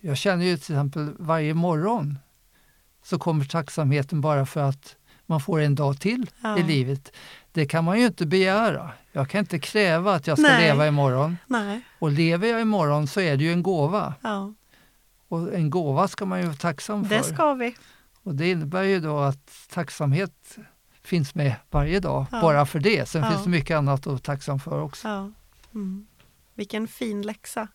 S4: jag känner ju till exempel varje morgon så kommer tacksamheten bara för att man får en dag till
S1: Ja.
S4: i livet. Det kan man ju inte begära. Jag kan inte kräva att jag ska
S1: Nej.
S4: leva imorgon.
S1: Nej.
S4: Och lever jag imorgon så är det ju en gåva.
S1: Ja.
S4: Och en gåva ska man ju vara tacksam för.
S1: Det ska vi.
S4: Och det innebär ju då att tacksamhet finns med varje dag,
S1: Ja.
S4: bara för det. Sen finns det mycket annat att vara tacksam för också.
S1: Mm. Vilken fin läxa.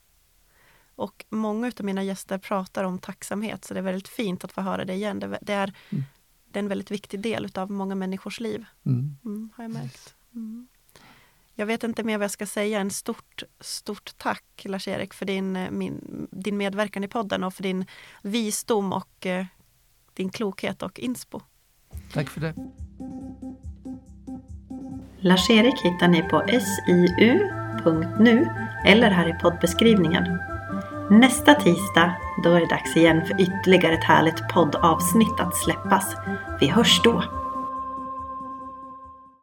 S1: Och många av mina gäster pratar om tacksamhet så det är väldigt fint att få höra det igen. Det, det, är,
S4: Mm.
S1: det är en väldigt viktig del av många människors liv.
S4: Mm.
S1: Mm, har jag märkt. Mm. Jag vet inte mer vad jag ska säga. En stort, stort tack Lars-Erik för din, eh, min, din medverkan i podden och för din visdom och eh, din klokhet och inspo.
S4: Tack för det.
S1: Lars-Erik hittar ni på siu.nu eller här i poddbeskrivningen. Nästa tisdag, då är det dags igen för ytterligare ett härligt poddavsnitt att släppas. Vi hörs då!